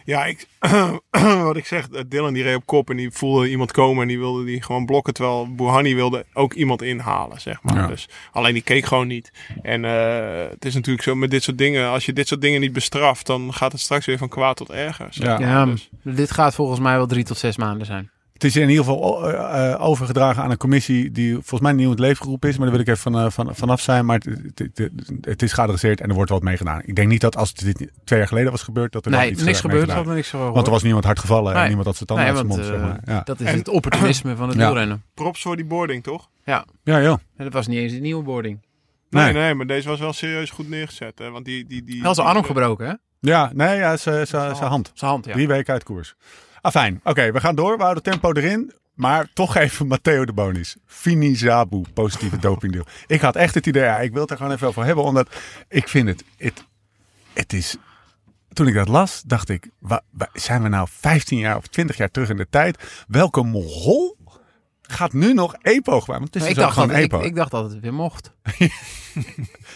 Ja, ik, *clears throat* wat ik zeg, eh, Dylan die reed op kop en die voelde iemand komen en die wilde die gewoon blokken. Terwijl Bouhanni wilde ook iemand inhalen, zeg maar. Ja. Dus, alleen die keek gewoon niet. En eh, het is natuurlijk zo met dit soort dingen, als je dit soort dingen niet bestraft, dan gaat het straks weer van kwaad tot erger. zeg Ja. maar. Ja, Dus- dit gaat volgens mij wel drie tot zes maanden zijn. Het is in ieder geval eh, eh, overgedragen aan een commissie die volgens mij nieuw in het leven geroepen is. Maar daar wil ik even van, eh, van, vanaf zijn. Maar het, het, het, het is geadresseerd en er wordt wat mee gedaan. Ik denk niet dat als dit twee jaar geleden was gebeurd, dat er dan Nee, iets niks gebeurd, had niks Want er was niemand hard gevallen en niemand had zijn tanden Nee, uit zijn want mond. zeg maar. ja. dat is En- het opportunisme van het Ja. wielrennen. props voor die boarding, toch? ja, joh. En dat was niet eens een nieuwe boarding. Nee, Nee. nee, maar deze was wel serieus goed neergezet. Hè? Want die, die, die, Hij had zijn arm gebroken, hè? Ja, nee, ja, zijn hand. Zijn hand, ja. Drie weken uit koers. Ah, fijn. Oké, we gaan door. We houden tempo erin. Maar toch even *laughs* Matteo de Bonis. Fini Zabu, positieve dopingdeal. Ik had echt het idee, ja, ik wil het er gewoon even over hebben. Omdat ik vind het, het, het is... Toen ik dat las, dacht ik, wa- wa- zijn we nou 15 jaar of 20 jaar terug in de tijd? Welke mongool gaat nu nog EPO gebruiken? Want het is ik, dus ook dacht dat, gewoon ik, EPO. ik dacht dat het weer mocht. *laughs* ja,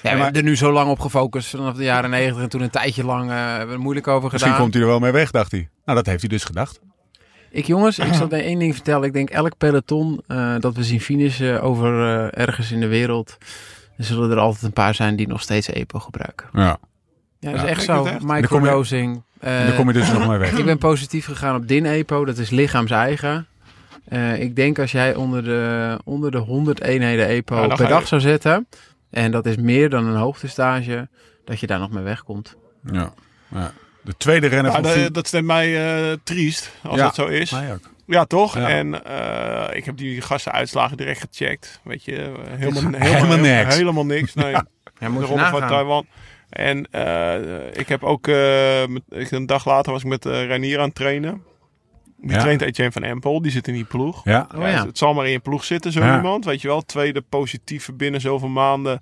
maar- hebben er nu zo lang op gefocust vanaf de jaren negentig. En toen een tijdje lang hebben we er moeilijk over Misschien gedaan. komt hij er wel mee weg, dacht hij. Nou, dat heeft hij dus gedacht. Ik jongens, ik zal *clears throat* je één ding vertellen. Ik denk elk peloton eh, dat we zien finishen over eh, ergens in de wereld. Er zullen er altijd een paar zijn die nog steeds EPO gebruiken. Ja. Ja, dat Ja, is echt zo. Microdosing. En dan kom je dus nog mee weg. *laughs* ik ben positief gegaan op DIN-EPO. Dat is lichaams-eigen. Eh, ik denk als jij onder de, onder de 100 eenheden EPO per je- dag zou zetten. En dat is meer dan een hoogtestage. Dat je daar nog mee wegkomt. Ja. ja. De tweede renner Ja, van dat, Fini- dat stemt mij eh, triest, als Ja. dat zo is. Mij ook. Ja, toch? Ja. En eh, ik heb die gasten uitslagen direct gecheckt. Weet je, helemaal, Helemaal helemaal, niks. Helemaal niks. Nee, *laughs* Ja, de moet ronde van. Taiwan. En eh, ik heb ook, eh, met- ik, een dag later was ik met uh, Reinier aan het trainen. Die Ja. traint Etienne van Empel, die zit in die ploeg. Ja. Oh ja. het, het zal maar in je ploeg zitten, zo Ja. iemand. Weet je wel, tweede positieve binnen zoveel maanden.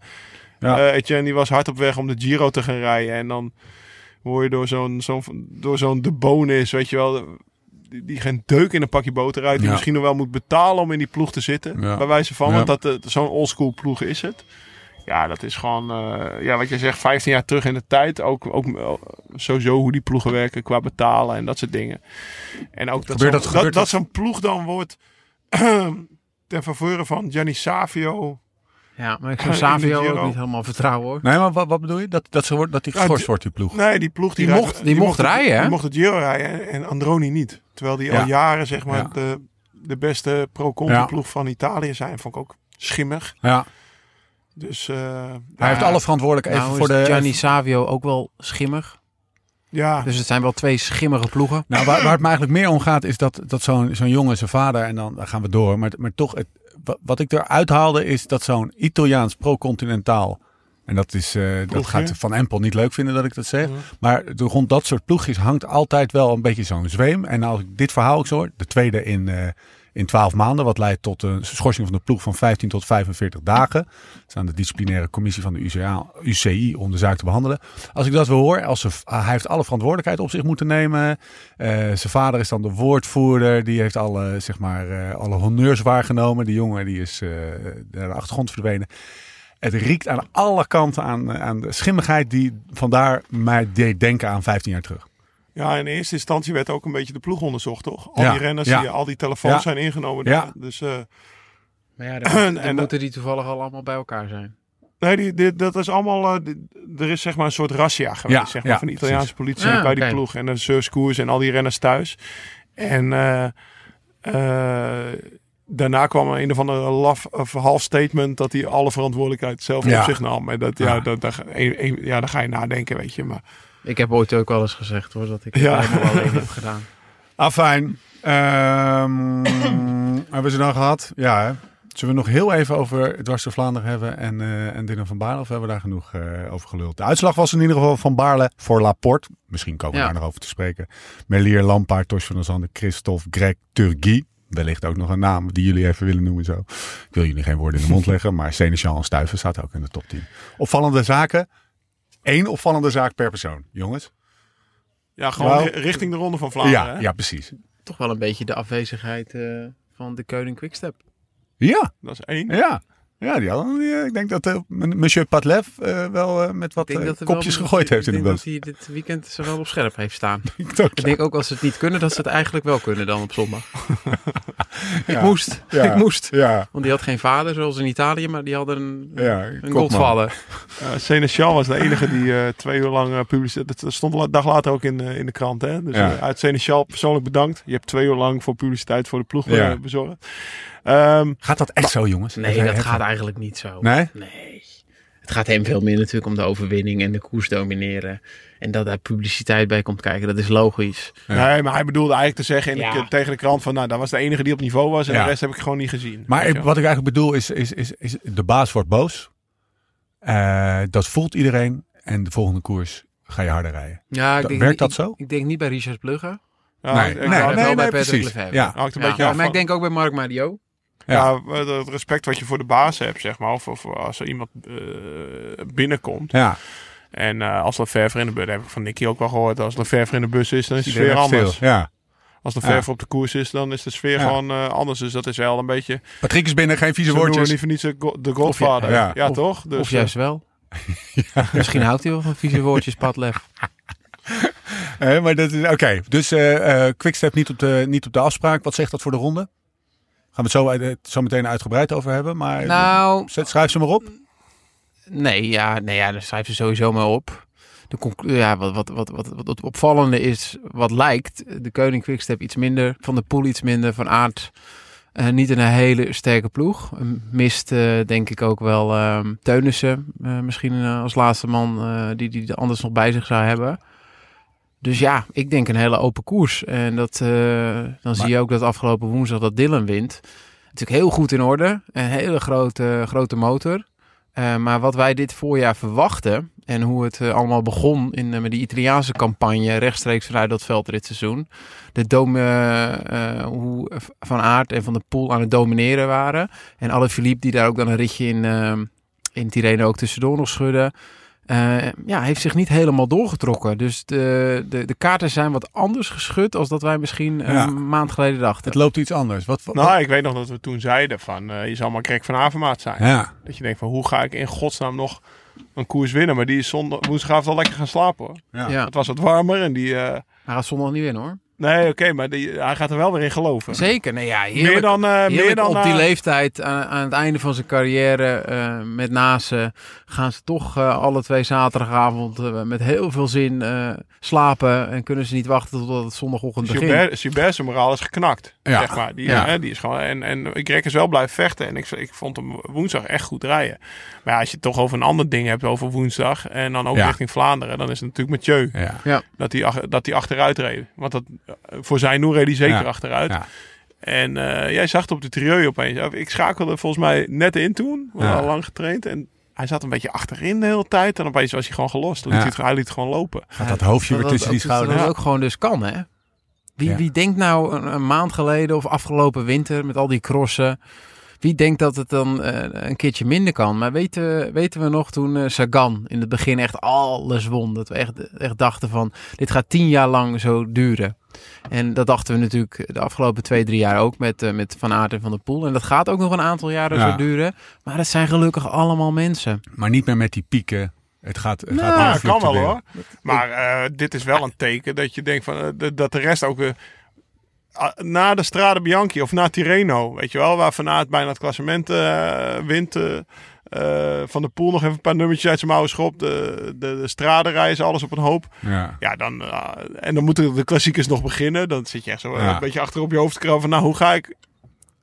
Ja. Eh, Etienne die was hard op weg om de Giro te gaan rijden. En dan word je door zo'n zo'n door zo'n de bonus, weet je wel, die, die geen deuk in een pakje boter uit. Die Ja. misschien nog wel moet betalen om in die ploeg te zitten. Ja. Bij wijze van, Ja. want dat, eh, zo'n oldschool ploeg is het. Ja, dat is gewoon, eh, ja, wat je zegt, 15 jaar terug in de tijd. Ook, ook eh, sowieso hoe die ploegen werken qua betalen en dat soort dingen. En ook dat zo'n dat- dat, dat, dat- zo'n ploeg dan wordt *clears throat* ten faveur van Gianni Savio. Ja, maar ik zou Savio ook niet helemaal vertrouwen hoor. Nee, maar wat, wat bedoel je? Dat, dat, ze wordt, dat die geschorst die- wordt, die ploeg. Nee, die ploeg die, mocht- die mocht het- rijden, hè? Die mocht het Giro rijden en Androni niet. Terwijl die Ja. al jaren zeg maar Ja. de, de beste pro-conti Ja. ploeg van Italië zijn. Vond ik ook schimmig. Ja. Dus eh, Hij heeft alle verantwoordelijkheid Nou voor is de... Gianni Savio ook wel schimmig. ja, Dus het zijn wel twee schimmige ploegen. Nou, waar, waar het me eigenlijk meer om gaat, is dat, dat zo'n zo'n jongen, zijn vader, en dan, dan gaan we door. Maar, maar toch, het, wa- wat ik eruit haalde, is dat zo'n Italiaans pro-continentaal. En dat, is, eh, dat gaat Van Empel niet leuk vinden dat ik dat zeg. Maar de- rond dat soort ploegjes hangt altijd wel een beetje zo'n zweem. En als ik dit verhaal ook zo hoor, de tweede in, eh, in 12 maanden. Wat leidt tot een schorsing van de ploeg van 15 tot 45 dagen. Dat is aan de disciplinaire commissie van de UCI om de zaak te behandelen. Als ik dat weer hoor, als ze, hij heeft alle verantwoordelijkheid op zich moeten nemen. Eh, zijn vader is dan de woordvoerder. Die heeft alle, zeg maar, eh, alle honneurs waargenomen. Die jongen die is eh, naar de achtergrond verdwenen. Het riekt aan alle kanten aan, aan de schimmigheid die vandaar mij deed denken aan 15 jaar terug. Ja, in eerste instantie werd ook een beetje de ploeg onderzocht, toch? Al Ja, die renners, ja. die, al die telefoons Ja. zijn ingenomen. Daar. Dus eh, Maar ja, dan, *clears throat* dan En- moeten die toevallig al allemaal bij elkaar zijn. nee, die, die- dat is allemaal. eh, die- er is zeg maar een soort razzia geweest, Ja, zeg maar, ja, van de Italiaanse politie Ah, bij die ploeg en de surfskoers en al die renners thuis. En eh, eh, daarna kwam er een of andere laf of half statement dat hij alle verantwoordelijkheid zelf Ja. op zich nam. En dat, ja, Ja. dat, dat, een- een- ja, dan ga je nadenken, weet je. Maar Ik heb ooit ook wel eens gezegd hoor, dat ik het Ja. helemaal *laughs* alleen heb gedaan. Ah, fijn. Ehm, *coughs* hebben we ze dan gehad? Ja, hè? Zullen we nog heel even over Dwars door Vlaanderen hebben en, eh en Dylan van Baarle? Of hebben we daar genoeg eh, over geluld? De uitslag was in ieder geval van Baarle voor Laporte. Misschien komen we Ja. daar nog over te spreken. Melier, Lampaard, Tosh van der Zanden, Christophe, Greg, Turgi. Wellicht ook nog een naam die jullie even willen noemen zo. Ik wil jullie geen woorden in de mond *laughs* leggen, maar Seneschal en Stuiven staat ook in de top 10. Opvallende zaken. Eén opvallende zaak per persoon, jongens. ja, gewoon Nou, ri- richting de Ronde van Vlaanderen. Ja, hè? ja, precies. Toch wel een beetje de afwezigheid eh, van de Keuning Quickstep. Ja, Dat is één. Ja, ja die hadden, die, eh, ik denk dat eh, m- monsieur Patlev eh, wel met wat wel- kopjes gegooid heeft in de Ik denk bus. dat hij dit weekend ze wel op scherp heeft staan. *laughs* Ik denk ook als ze het niet kunnen, dat ze het eigenlijk wel kunnen dan op zondag. *laughs* Ja. Ik moest. *laughs* Ja. Ik moest. Ja, Want die had geen vader zoals in Italië, maar die hadden een, ja. een kopman. godvader. Uh, Seneschal was de enige die eh, twee uur lang uh, publiceerde. Dat stond een dag later ook in, in de krant. Hè? Dus Ja. uit Seneschal persoonlijk bedankt. Je hebt twee uur lang voor publiciteit voor de ploeg Ja. bezorgd. Ehm, Gaat dat echt zo, jongens? Nee, Even- dat even- gaat eigenlijk niet zo. Nee? Nee. Het gaat hem veel meer natuurlijk om de overwinning en de koers domineren. En dat daar publiciteit bij komt kijken, dat is logisch. Ja. Nee, maar hij bedoelde eigenlijk te zeggen in de- Ja. tegen de krant van... Nou, dat was de enige die op niveau was en Ja. de rest heb ik gewoon niet gezien. Maar ik- wat ik eigenlijk bedoel is, is, is, is de baas wordt boos. Eh, dat voelt iedereen. En de volgende koers ga je harder rijden. Ja, Da- werkt dat ik, zo? Ik denk niet bij Richard Plugge. Ja, nee, ik- nee, maar nee, wel nee, precies. Ja, hangt een Ja, beetje af maar ik denk ook bij Mark Mario. Ja. Ja, het respect wat je voor de baas hebt, zeg maar. Of, of als er iemand eh, binnenkomt. ja. En eh, als Lefevre in de bus, heb ik van Nicky ook wel gehoord. Als Lefevre in de bus is, dan is de sfeer anders. stil. Ja. Als Lefevre op de koers is, dan is de sfeer Ja. gewoon eh, anders. Dus dat is wel een beetje... Patrick is binnen, geen vieze Ze noemen woordjes. niet voor niets de go- de Godfather. ja. Ja, Of- toch? Dus, of juist wel. *laughs* Misschien houdt hij wel van vieze woordjes, Patlef. *laughs* Eh, maar dat is oké. Dus eh eh, Quickstep niet op, de, niet op de afspraak. Wat zegt dat voor de ronde? Gaan we het zo, uit- zo meteen uitgebreid over hebben. Maar Nou, zet, schrijf ze maar op. nee, ja, nee, ja, daar schrijf ze sowieso maar op. De ja, wat, wat, wat, wat, wat het opvallende is, wat lijkt, de Koning Quickstep iets minder, Van de Poel iets minder, Van Aert eh, niet een hele sterke ploeg. Eh, Mist eh, denk ik ook wel ehm Teunissen, eh, misschien eh, als laatste man eh, die die anders nog bij zich zou hebben. Dus ja, ik denk een hele open koers. En dat, eh, dan zie je ook dat afgelopen woensdag dat Dylan wint. Natuurlijk heel goed in orde. Een hele grote, grote motor. Eh, maar wat wij dit voorjaar verwachten en hoe het eh, allemaal begon in, met die Italiaanse campagne rechtstreeks vanuit dat veldritseizoen. De dom, eh, hoe Van Aert en Van der Poel aan het domineren waren. En alle Philippe die daar ook dan een ritje in, in Tirreno ook tussendoor nog schudden. Eh, ja, heeft zich niet helemaal doorgetrokken. Dus de, de, de kaarten zijn wat anders geschud als dat wij misschien Ja. een maand geleden dachten. Het loopt iets anders. Wat, wat- Nou, ik weet nog dat we toen zeiden van... eh, je zal maar Greg van Avermaat zijn. ja. Dat je denkt van, hoe ga ik in godsnaam nog een koers winnen? Maar die is zondag, woensdagavond al lekker gaan slapen hoor. Ja. Ja, Het was wat warmer en die... eh, hij gaat zondag niet winnen hoor. Nee, oké, maar die, hij gaat er wel weer in geloven. Zeker, nee ja, heerlijk. Meer dan... eh, meer dan op die eh, leeftijd, aan, aan het einde van zijn carrière, eh, met Nase, gaan ze toch eh, alle twee zaterdagavond eh, met heel veel zin eh, slapen. En kunnen ze niet wachten tot het zondagochtend begint. Gilbert, Gilbert zijn moraal is geknakt. Ja. Zeg maar. die, Ja. hè, die is gewoon, en, en Greg is wel blijven vechten. En ik, ik vond hem woensdag echt goed rijden. Maar ja, als je het toch over een ander ding hebt over woensdag. En dan ook Ja. richting Vlaanderen. Dan is het natuurlijk Mathieu. Ja. Dat hij dat hij achteruit reed. Want dat, voor zijn doen reed hij zeker Ja. achteruit. Ja. En eh, jij zag het op de trieu opeens. Ik schakelde volgens mij net in toen. We al lang getraind. En hij zat een beetje achterin de hele tijd. En opeens was hij gewoon gelost. Liet Ja. hij, het, hij liet het gewoon lopen. Gaat dat hoofdje weer Dat- tussen die dat- schouders. Dat ook gewoon dus kan, hè? Wie, Ja. wie denkt nou een, een maand geleden of afgelopen winter met al die crossen... Wie denkt dat het dan eh, een keertje minder kan? Maar weten, weten we nog toen eh, Sagan in het begin echt alles won. Dat we echt, echt dachten van, dit gaat tien jaar lang zo duren. En dat dachten we natuurlijk de afgelopen twee, drie jaar ook met, eh, met Van Aert en Van der Poel. En dat gaat ook nog een aantal jaren Ja. zo duren. Maar het zijn gelukkig allemaal mensen. Maar niet meer met die pieken. Het gaat, het Nou, gaat kan wel hoor. Maar eh, dit is wel een teken dat je denkt van, eh, dat de rest ook... ah, na de Strade Bianchi of na Tirreno, weet je wel, waar Van Aert bijna het klassement wint. van de Poel nog even een paar nummertjes uit zijn mouwen schopt. De, de, de strade reizen, alles op een hoop. Ja. Ja, dan, en dan moeten de klassiekers nog beginnen. Dan zit je echt zo Ja. een beetje achter op je hoofd te krabben van, nou, hoe ga ik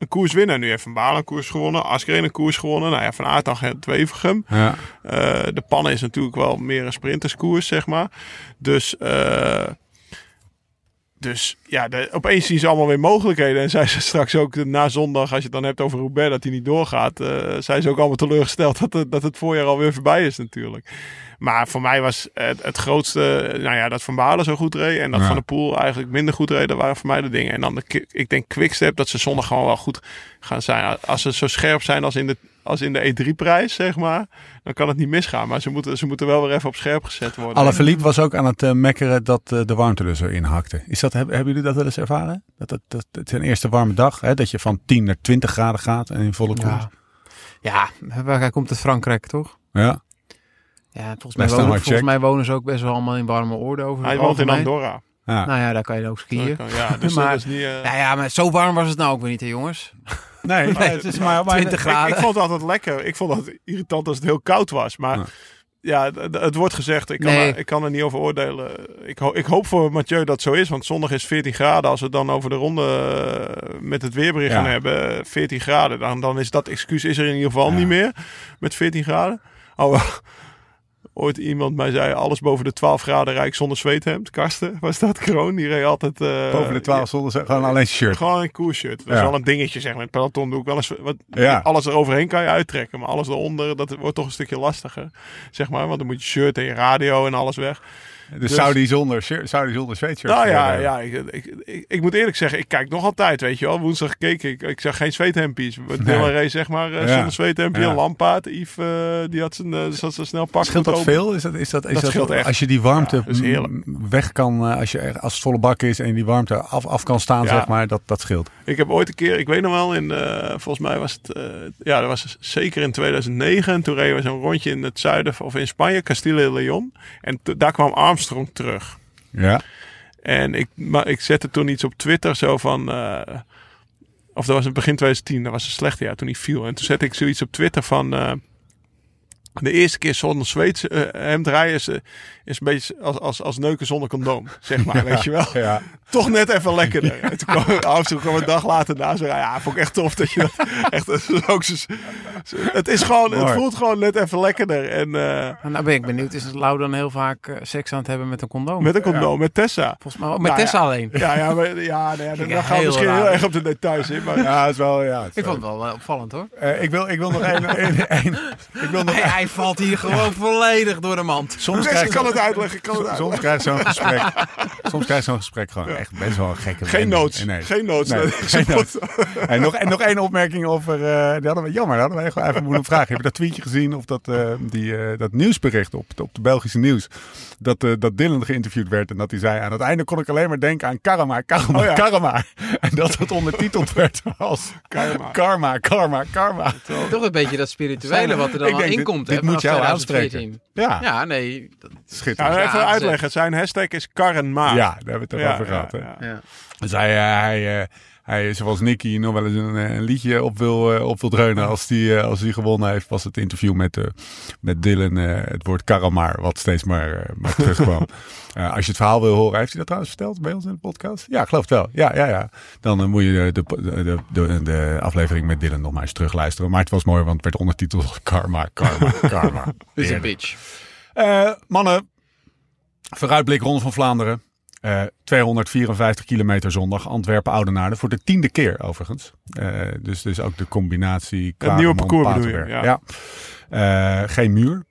een koers winnen? Nu heeft Van Baal een koers gewonnen, Askreen een koers gewonnen. Nou ja, Van Aert dan Wevergem. Ja. Eh, de pannen is natuurlijk wel meer een sprinterskoers, zeg maar. Dus, eh, dus ja, de, opeens zien ze allemaal weer mogelijkheden. En zij ze *laughs* straks ook na zondag, als je het dan hebt over Roubaix, dat hij niet doorgaat. eh zijn ze ook allemaal teleurgesteld dat, het- dat het voorjaar alweer voorbij is natuurlijk. Maar voor mij was het, het grootste, nou ja, dat Van Baarle zo goed reed. En dat Ja. Van de Poel eigenlijk minder goed reed. Dat waren voor mij de dingen. En dan de, ik denk Quickstep, dat ze zondag gewoon wel goed gaan zijn. Als ze zo scherp zijn als in de, als in de E3-prijs, zeg maar. Dan kan het niet misgaan. Maar ze moeten, ze moeten wel weer even op scherp gezet worden. Alle Philippe was ook aan het eh, mekkeren dat eh, de warmte er zo in hakte. Is dat, hebben, hebben jullie dat wel eens ervaren? Dat het, dat, het zijn eerste warme dag, hè, dat je van 10 naar 20 graden gaat en in volle koers. Ja, ja waar hij komt uit Frankrijk, toch? Ja. Ja, volgens, mij wonen, volgens mij wonen ze ook best wel allemaal in warme oorden over Hij het woont in. Andorra. Ja. Nou ja, daar kan je ook skiën. Ja, dus *laughs* Maar- is niet... eh, Nou ja, maar zo warm was het nou ook weer niet, hè, jongens. Nee, nee, *laughs* het is maar, maar 20 Ik, graden. ik vond het altijd lekker. Ik vond het irritant als het heel koud was. Maar Ja. het wordt gezegd. Ik kan, Nee. er, ik kan er niet over oordelen. Ik, ho- ik hoop voor Mathieu dat het zo is. Want zondag is 14 graden. Als we het dan over de ronde eh, met het weerbericht Ja. gaan hebben. eh, 14 graden. Dan, dan is dat excuus is er in ieder geval Ja. niet meer. Met 14 graden. Oh, ooit iemand mij zei... Alles boven de 12 graden rijk zonder zweethemd. Karsten was dat. Kroon. Die reed altijd... eh, boven de 12 zonder gewoon alleen shirt. gewoon een koershirt. Dat is wel een dingetje, zeg maar. Met peloton doe ik wel eens... Wat, Ja. Alles eroverheen kan je uittrekken. Maar alles eronder, dat wordt toch een stukje lastiger. Zeg maar. Want dan moet je shirt en je radio en alles weg. Dus zou die zonder, die zonder sweatshirt Nou ja, ja ik, ik, ik, ik moet eerlijk zeggen, ik kijk nog altijd, weet je wel. Woensdag keek ik, ik zag geen zweethempies. Dylan reed zeg maar eh, Ja. zonder zweethempje. Ja. Lampaard, Yves, eh, die had zijn, eh, zat zo snel pak. Scheelt dat veel? Is dat, is dat, is Dat dat, scheelt echt. Als je die warmte Ja, weg kan, als, je, als het volle bak is en die warmte af, af kan staan, zeg maar, dat, dat scheelt. Ik heb ooit een keer, ik weet nog wel, in, volgens mij was het, ja, dat was zeker in 2009. En toen reden we zo'n rondje in het zuiden, of in Spanje, Castille y Leon. En daar kwam Armstrong terug. Ja. En ik, maar ik zette toen iets op Twitter zo van. eh, of dat was in begin 2010, dat was een slechte jaar toen hij viel. En toen zette ik zoiets op Twitter van. De eerste keer zonder Zweeds eh, hemd rijden is, eh, is een beetje als, als, als neuken zonder condoom. Zeg maar, *laughs* weet je wel. Ja. Toch net even lekkerder. En toen kwam Armstrong kwam een dag later na. Zo, ja, vond ik echt tof dat je dat *laughs* echt. ook zo- zo- het is gewoon, het voelt gewoon net even lekkerder. En eh, Nou, ben ik benieuwd, is Lau dan heel vaak eh, seks aan het hebben met een condoom? met een condoom, met Tessa. Volgens mij ook met Nou ja. Tessa alleen. Ja, ja, maar, ja, nee, dan, dan gaan we misschien raar. heel erg op de details in. Maar Ja, het is wel, ja. het is Ik wel- vond het wel opvallend hoor. Eh, ik, wil, ik wil nog *laughs* één. één- één- ik wil nog Hij, valt hier gewoon volledig door de mand. Soms krijg ik kan het uitleggen. Ik kan het Soms krijg je zo'n gesprek. Soms krijg je zo'n gesprek gewoon echt best wel een gekke Geen notes. Nee. Geen notes. Nee, geen notes. En nog, en nog één opmerking over. eh die hadden we, jammer, daar hadden we gewoon even moeten vragen. Heb je dat tweetje gezien of dat, eh, die, eh, dat nieuwsbericht op, op de Belgische nieuws? Dat, eh, dat Dylan geïnterviewd werd en dat hij zei: Aan het einde kon ik alleen maar denken aan karma, karma, Oh ja. karma. En dat het ondertiteld werd als Karma. karma, karma, karma. Toch een beetje dat spirituele wat er dan in dit- komt. Dit moet jij 2014. Ja, Ja, nee. dat- schitterend. Ja, Ja, even Ja, uitleggen. Zijn hashtag is Karrenma. daar hebben we het Ja, over gehad. ja, hè. ja. ja. Dus hij, hij, eh, hij, zoals Nicky, nog wel eens een, een liedje op wil, eh, op wil dreunen. Als die, eh, als die gewonnen heeft, was het interview met, eh, met Dylan het woord karamar, wat steeds maar, maar *laughs* terugkwam. Als je het verhaal wil horen, heeft hij dat trouwens verteld bij ons in de podcast? Ja, geloof het wel. Ja, ja, ja. Dan moet je de, de, de, de, aflevering met Dylan nog maar eens terugluisteren. Maar het was mooi, want het werd ondertiteld Karma, Karma, *laughs* Karma. Is een bitch. Mannen, vooruitblik Ronde van Vlaanderen. Eh, 254 kilometer zondag, Antwerpen-Oudenaarde. Voor de tiende keer overigens. Eh, dus, dus ook de combinatie. Het nieuwe parcours bedoel je. Ja. Eh, geen muur.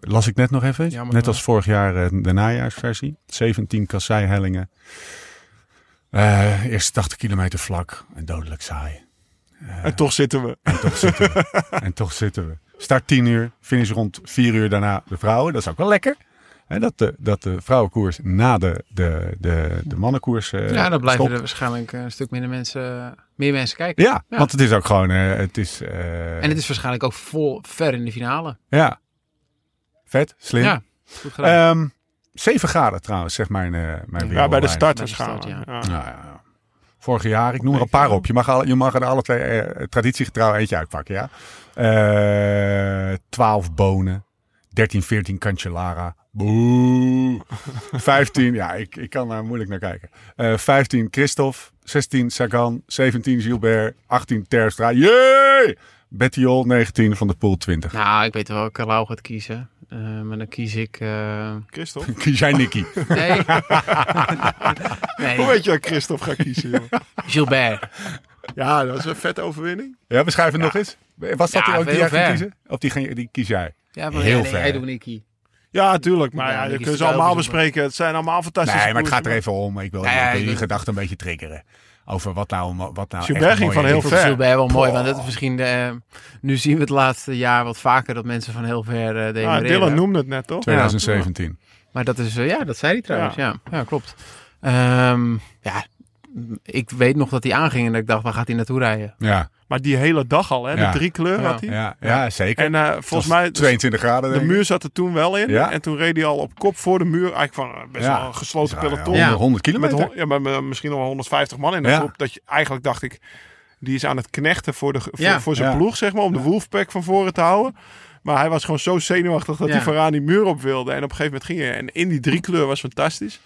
Las ik net nog even. Net als vorig jaar eh, de najaarsversie. 17 kasseihellingen. Eh, eerste 80 kilometer vlak en dodelijk saai. En toch zitten we. En toch zitten we. *laughs* en toch zitten we. Start 10 uur, finish rond 4 uur daarna de vrouwen. Dat is ook wel lekker. Hè, dat, de, dat de vrouwenkoers na de, de, de, de mannenkoers eh ja, dan blijven stopt. er waarschijnlijk een stuk minder mensen, meer mensen kijken. Ja, Ja. want het is ook gewoon... eh, het is, eh, En het is waarschijnlijk ook vol ver in de finale. Ja. Vet, slim. Ja, goed gedaan. Ehm 7 graden trouwens, zeg mijn, eh mijn Ja, bij de start waarschijnlijk. ja. Ja. Nou, ja, ja. Vorige jaar, ik noem er een paar op. Je mag, al, je mag er alle twee eh, traditiegetrouw eentje uitpakken, ja. Eh 12 bonen. 13, 14 Cancellara. Boe. 15, ja, ik, ik kan daar moeilijk naar kijken. Eh 15 Christophe. 16 Sagan. 17 Gilbert. 18 Terstra. Jee! Bettiol 19 van de pool 20. Nou, ik weet wel welke Lau gaat kiezen. Eh, maar dan kies ik... eh, Christophe? *laughs* Kies jij Nicky? Nee. *laughs* nee, Hoe weet je dat Christophe gaat kiezen, jongen? Gilbert. Ja, dat is een vette overwinning. Ja, beschrijf het nog eens. Was dat Ja, ook die jij kiezen? Of die, die kies jij? Ja, maar Heel nee, ver. Hij doet Nicky. Ja, natuurlijk. Maar Ja, is kunnen ze allemaal bespreken. Het zijn allemaal fantastische Nee, maar het gaat er even om. Ik wil, weet- gedachten een beetje triggeren. Over wat nou, wat nou echt ging van heel ver. Gilbert wel mooi, want dat is misschien... eh, nu zien we het laatste jaar wat vaker dat mensen van heel ver eh Ah, demereren. Dylan noemde het net, toch? 2017. Maar dat is, eh, ja, dat zei hij trouwens. Ja, ja, klopt. Ehm, ja, ik weet nog dat hij aanging en dat ik dacht, waar gaat hij naartoe rijden? Ja, Maar die hele dag al, hè? Ja. De drie kleuren Ja. had hij. ja, ja, zeker. En eh, volgens mij, 22 graden. de muur zat er toen wel in. Ja. En toen reed hij al op kop voor de muur. Eigenlijk van eh, best Ja. wel een gesloten peloton. 100, Ja. 100 Met, kilometer. hon- ja, maar met misschien nog wel 150 man in de Ja. groep. Dat je eigenlijk dacht ik, die is aan het knechten voor, de, voor, Ja. voor zijn Ja. ploeg, zeg maar, om de Wolfpack van voren te houden. Maar hij was gewoon zo zenuwachtig dat Ja. hij vooraan die muur op wilde. En op een gegeven moment ging hij. En in die drie kleur was fantastisch.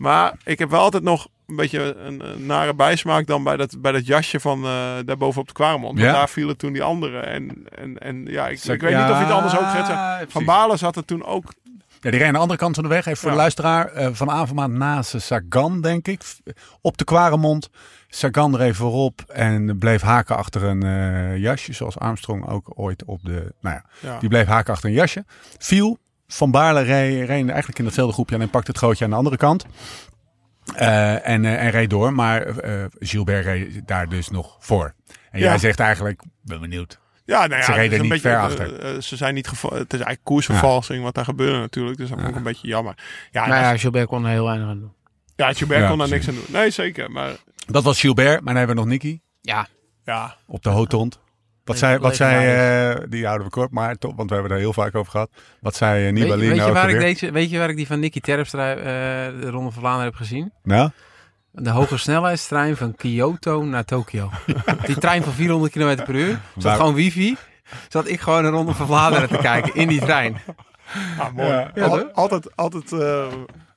Maar ik heb wel altijd nog een beetje een, een nare bijsmaak dan bij dat, bij dat jasje van uh, daarboven op de Kwaremond. Ja. Want daar vielen toen die anderen. En, en, en ja, ik, weet niet of je het ja, anders ook gaat precies. Van Balen zat er toen ook. Ja, die reed aan de andere kant van de weg. Even voor Ja. de luisteraar. eh, van Avermaat naast Sagan, denk ik. Op de Kwaremond. Sagan reed voorop en bleef haken achter een eh, jasje. Zoals Armstrong ook ooit op de... Nou ja, Ja. die bleef haken achter een jasje. Viel. Van Baarle reed, reed eigenlijk in datzelfde groepje. En pakte het grootje aan de andere kant. Eh, en, eh, en reed door. Maar eh, Gilbert reed daar dus nog voor. En Ja. jij zegt eigenlijk, ben benieuwd. Ja, nou ja, Ze reden niet beetje, ver achter. ze zijn niet geval. Het is eigenlijk koersvervalsing wat daar gebeurde natuurlijk. Dus dat is ook een beetje jammer. Ja, als- Gilbert kon er heel weinig aan doen. ja Gilbert Ja, kon daar niks aan doen. Nee, zeker. Maar Dat was Gilbert. Maar dan hebben we nog Nicky. Ja, ja, op de Hotond. Wat zei, wat zei legendarisch. eh, die houden we kort, maar toch, want we hebben er heel vaak over gehad. Wat zei uh, weet, Nibali weet, je nou waar ook ik deze, weet je waar ik die van Nicky Terpstra eh, de Ronde van Vlaanderen heb gezien? Nou? De hoge snelheidstrein van Kyoto naar Tokio. *laughs* Die trein van 400 km per uur. Zat Waar- gewoon wifi. Zat ik gewoon een Ronde van Vlaanderen te kijken in die trein. ah, mooi. Ja. Ja, Al- altijd, altijd. eh,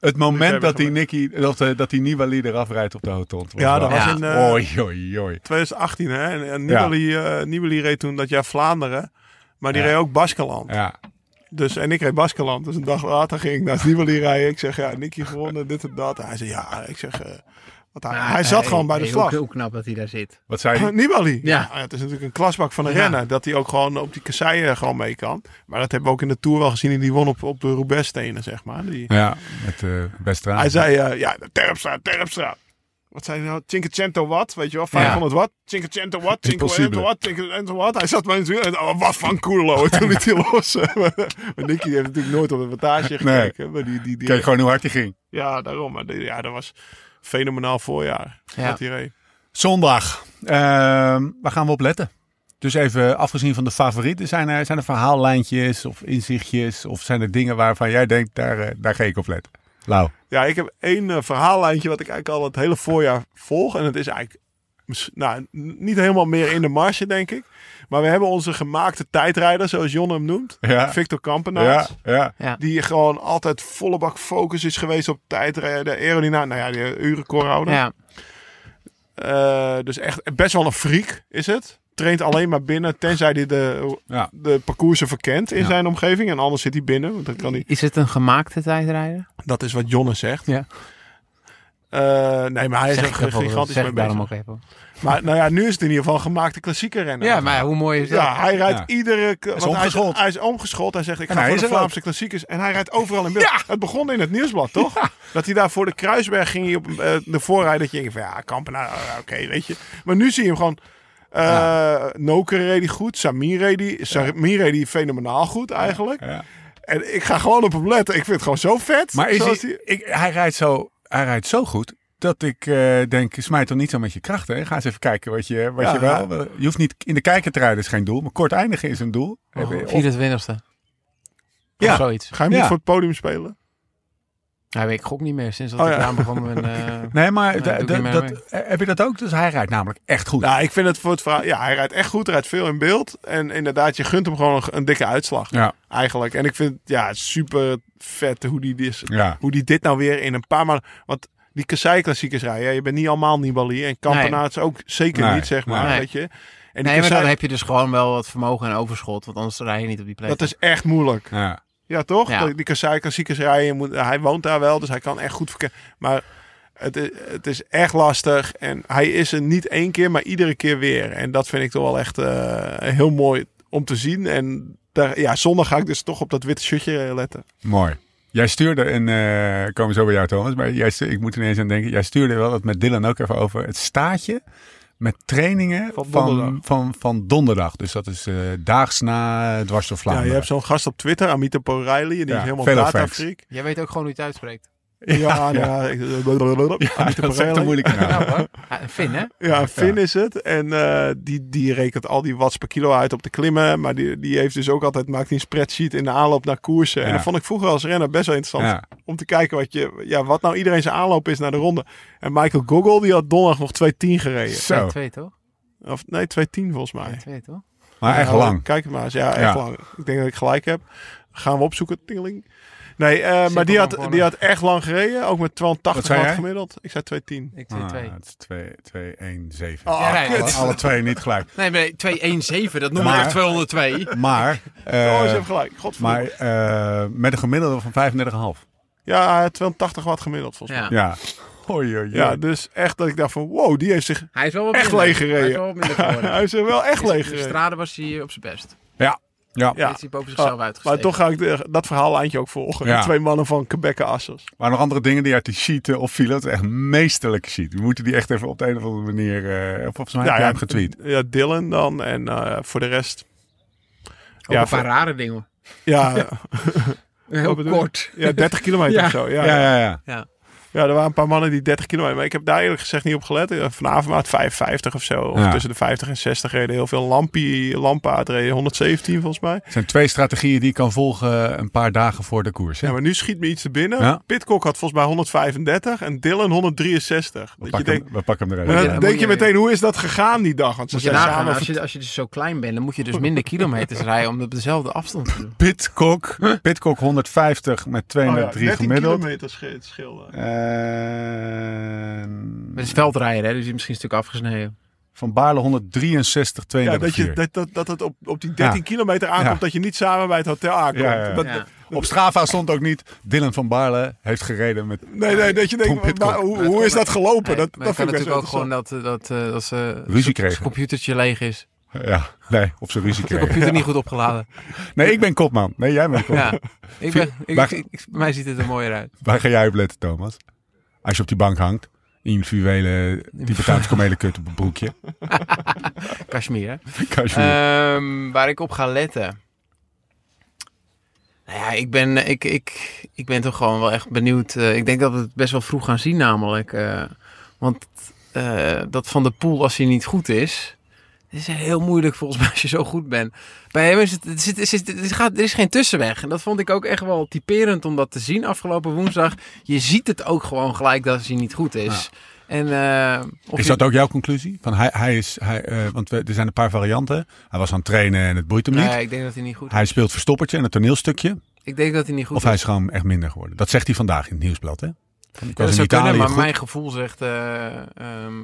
Het moment dat die, Nicky, dat, eh, dat die Nibali eraf rijdt op de Hotond. Ja, dat was in eh, Oei, oei, oei. 2018. Hè? En, en Nibali, eh, Nibali reed toen dat jaar Vlaanderen. Maar die reed ook Baskeland. Ja, Dus, en ik reed Baskeland. Dus een dag later ging ik naast Nibali rijden. Ik zeg, ja, Nicky gewonnen, dit en dat. Hij zei, ja, ik zeg... eh, wat hij, hij zat gewoon bij de slag. Hoe, hoe knap dat hij daar zit. wat zei hij? Nibali. Ja. Ja. Het is natuurlijk een klasbak van een Ja. renner. Dat hij ook gewoon op die kasseien gewoon mee kan. Maar dat hebben we ook in de Tour wel gezien. En die won op, op de Roubaix-stenen, zeg maar. Die, Ja, met uh, Bestra. hij zei, eh, ja, de Terpstra, Terpstra. Wat zei hij nou? Cinquecento watt, weet je wel? 500 watt. Cinquecento watt, Cinquecento watt, Cinquecento watt. Hij zat maar in het oh, wat van. En toen liet hij *laughs* los. *laughs* maar Nicky heeft natuurlijk nooit op de wattage gekeken. Maar die, die, die, Kijk gewoon hoe hard hij ging. Ja, daarom. Maar die- ja, dat was fenomenaal voorjaar. Ja. Dat hij reed. Zondag. Ehm waar gaan we op letten? Dus even afgezien van de favorieten, zijn er, zijn er verhaallijntjes of inzichtjes? Of zijn er dingen waarvan jij denkt, daar, eh, daar ga ik op letten? Lau. Ja, ik heb één eh, verhaallijntje wat ik eigenlijk al het hele voorjaar volg. En het is eigenlijk nou, niet helemaal meer in de marge, denk ik. Maar we hebben onze gemaakte tijdrijder, zoals Jon hem noemt. Ja. Victor Kampenaerts. Ja, ja. Die gewoon altijd volle bak focus is geweest op tijdrijden. Aerodynamica, nou ja, die urenrecordhouder. Ja, Eh, dus echt best wel een freak is het. Traint alleen maar binnen, tenzij hij de, Ja. de parcoursen verkent in Ja. zijn omgeving. En anders zit hij binnen, want dan kan hij... is het een gemaakte tijdrijder? Dat is wat Jonne zegt. Ja. Eh, nee, maar hij is echt even, gigantisch mee ik daarom bezig. ook even. Maar nou ja, nu is het in ieder geval een gemaakte klassieke renner. Ja, maar hoe mooi is dat? Ja, hij rijdt Ja. iedere... Hij is, omgeschoold. hij is omgeschoold. Hij zegt, ik En ga voor de er ook. Vlaamse klassiekers. En hij rijdt overal in beeld. Het begon in het nieuwsblad, toch? Dat hij daar voor de Kruisberg ging hij op eh, de voorrij. Dat je denkt van, ja, Kampenaar, eh, oké, weet je. Maar nu zie je hem gewoon... eh Noker reed hij goed. Samir reed hij, Samir reed hij fenomenaal goed eigenlijk. Ja. En ik ga gewoon op hem letten. Ik vind het gewoon zo vet. Maar is zoals hij, ik, hij, rijdt zo, hij rijdt zo goed dat ik eh, denk, smijt toch niet zo met je krachten. hè? Ga eens even kijken wat je, wat Ja. je wel... Je hoeft niet in de kijker te rijden, is geen doel. Maar kort eindigen is een doel. Oh, Of- 24ste. Ja. Of zoiets. Ga je hem niet Ja. voor het podium spelen? Ja, ik gok niet meer sinds dat Oh, ik ja. eraan begon met *laughs* eh, Nee, maar Ja, dat, eh, heb je dat ook? Dus hij rijdt namelijk echt goed. Nou, ik vind het voor het verhaal... Ja, hij rijdt echt goed. Hij rijdt veel in beeld. En inderdaad, je gunt hem gewoon een, een dikke uitslag. Ja, Eigenlijk. En ik vind ja, super vet hoe die, dit, ja. hoe die dit nou weer in een paar maanden... Want die Kassei-klassiekers rijden, ja, je bent niet allemaal Nibali. En Kampenaerts ook zeker Nee, niet, zeg maar. nee. Weet je. En nee, maar dan heb je dus gewoon wel wat vermogen en overschot. Want anders rij je niet op die plek. dat is echt moeilijk. ja. Ja, toch? Ja. Die Kassei-klassiekers rijden, moet, hij woont daar wel, dus hij kan echt goed verkennen. Maar het is, het is echt lastig. En hij is er niet één keer, maar iedere keer weer. En dat vind ik toch wel echt eh, heel mooi om te zien. En daar, ja, zondag ga ik dus toch op dat witte shirtje eh, letten. Mooi. Jij stuurde een, eh komen we zo bij jou Thomas, maar jij, ik moet er ineens aan denken. Jij stuurde wel dat met Dylan ook even over het staatje met trainingen Van van, donderdag. van, van, donderdag. Dus dat is eh, daags na dwars door Ja, Vlaanderen. je hebt zo'n gast op Twitter, Amita Poreili. En die Ja, is helemaal datafreak. Jij weet ook gewoon hoe je het uitspreekt. Ja, nou ja. ik- Ja, Amita dat is echt een moeilijke naam. Nou hoor. Ja, een Finn, hè? Ja, een Finn is het. En eh, die, die rekent al die watts per kilo uit op de klimmen. Maar die, die heeft dus ook altijd, maakt hij een spreadsheet in de aanloop naar koersen. En dat vond ik vroeger als renner best wel interessant. Ja. Om te kijken wat, je, ja, wat nou iedereen zijn aanloop is naar de ronde. En Michael Gogol, die had donderdag nog 2.10 gereden. Zo, 2 toch? Of nee, 2.10 volgens mij. 2 toch? maar echt Ja, lang. Kijk het maar eens. Ja, echt Ja. lang. Ik denk dat ik gelijk heb. Gaan we opzoeken. Tingeling. Nee, eh, maar die had, die had echt lang gereden. Ook met 280 Wat zei watt gemiddeld. Ik zei 210. Ik zei 2. Ah, het is 2, 2, 1, 7. Oh, Ja, nee, kut. alle- Alle twee niet gelijk. Nee, nee 217, dat noem Maar- ik echt 202. Maar, *laughs* eh, oh, je hebt gelijk. Godverdomme. maar eh, met een gemiddelde van 35,5. Ja, hij had 280 watt gemiddeld volgens mij. Ja. Ja. Oei. Ja, dus echt dat ik dacht van wow, die heeft zich Hij is wel wat Echt leeg gereden. Hij is wel wat minder *laughs* geworden. hij is er wel echt leeg De gereden. strade was hij op zijn best. Ja. Ja. Ja. Heeft hij boven zichzelf Ah. Maar toch ga ik de- dat verhaal eindje ook volgen. Ja. Twee mannen van Quebec Assers. Maar nog andere dingen die uit die sheet eh, opvielen. Dat is echt meesterlijke sheet. We moeten die echt even op de een of andere manier... eh volgens mij heb jij hem getweet. Ja, Dylan dan. En eh, voor de rest. Ook Ja, een paar voor- rare dingen. Ja, *laughs* Heel kort. ja 30 kilometer *laughs* Ja. of zo. Ja, Ja, ja. Ja, er waren een paar mannen die 30 kilometer. Maar ik heb daar eerlijk gezegd niet op gelet. Eh, Vanavond maar het 55 of zo. Of Ja. tussen de 50 en 60 reden heel veel Lampie, Lampaard reden 117 volgens mij. Het zijn twee strategieën die je kan volgen een paar dagen voor de koers. Hè? Ja, maar nu schiet me iets te binnen. Ja. Pitcock had volgens mij 135 en Dylan 163. we, Dat je pakken denkt, we pakken hem eruit. dan Ja, dan denk je je- meteen, hoe is dat gegaan die dag? Want ze zijn nagaan, samen als je, als je dus zo klein bent, dan moet je dus minder kilometers *laughs* rijden om op dezelfde afstand te doen. Pitcock, Pitcock 150 met Oh 203 13 gemiddeld. kilometer. En Het is veldrijden, hè, dus die is misschien een stuk afgesneden. Van Baarle 163, Ja, 32 dat, je, dat, dat, dat het op, op die 13 Ja. kilometer aankomt, Ja. dat je niet samen bij het hotel aankomt. Ja, ja, ja. Dat- Ja. Op Strava stond ook niet Dylan van Baarle heeft gereden met... Nee, nee, dat je denkt, maar hoe, hoe is dat gelopen? Nee, dat kan vind ik natuurlijk wel ook gewoon dat, dat, eh, dat ze Ruzie zijn computertje leeg is. Ja, nee, op zijn ruzie *laughs* De kregen. computer niet goed opgeladen. Nee, ik ben kopman. Nee, jij bent kopman. Ja. Ik ben, ik, mij ziet het er mooier uit. Waar ga jij op letten, Thomas? Als je op die bank hangt. In je fluwelen, Tibetaans kamelekut op een broekje. *laughs* Kashmir, hè? Kashmir. Ehm, waar ik op ga letten. Nou ja, ik ben, ik, ik, ik ben toch gewoon wel echt benieuwd. Eh, ik denk dat we het best wel vroeg gaan zien, namelijk. eh, want eh, dat van de pool, als hij niet goed is. Het is heel moeilijk volgens mij als je zo goed bent. Bij hem is het, het, zit- het, het gaat, er is geen tussenweg. En dat vond ik ook echt wel typerend om dat te zien afgelopen woensdag. Je ziet het ook gewoon gelijk dat hij niet goed is. En, of is je- dat ook jouw conclusie? Van hij, hij is, hij, eh, want we, er zijn een paar varianten. Hij was aan het trainen en het boeit hem niet. Nee, ik denk dat hij niet goed is. Hij speelt verstoppertje en een toneelstukje. Ik denk dat hij niet goed Of is. hij is gewoon echt minder geworden. Dat zegt hij vandaag in het nieuwsblad. Hè? Van, Ik Ja, was dat in zou Italië kunnen, maar goed. mijn gevoel zegt eh, ehm,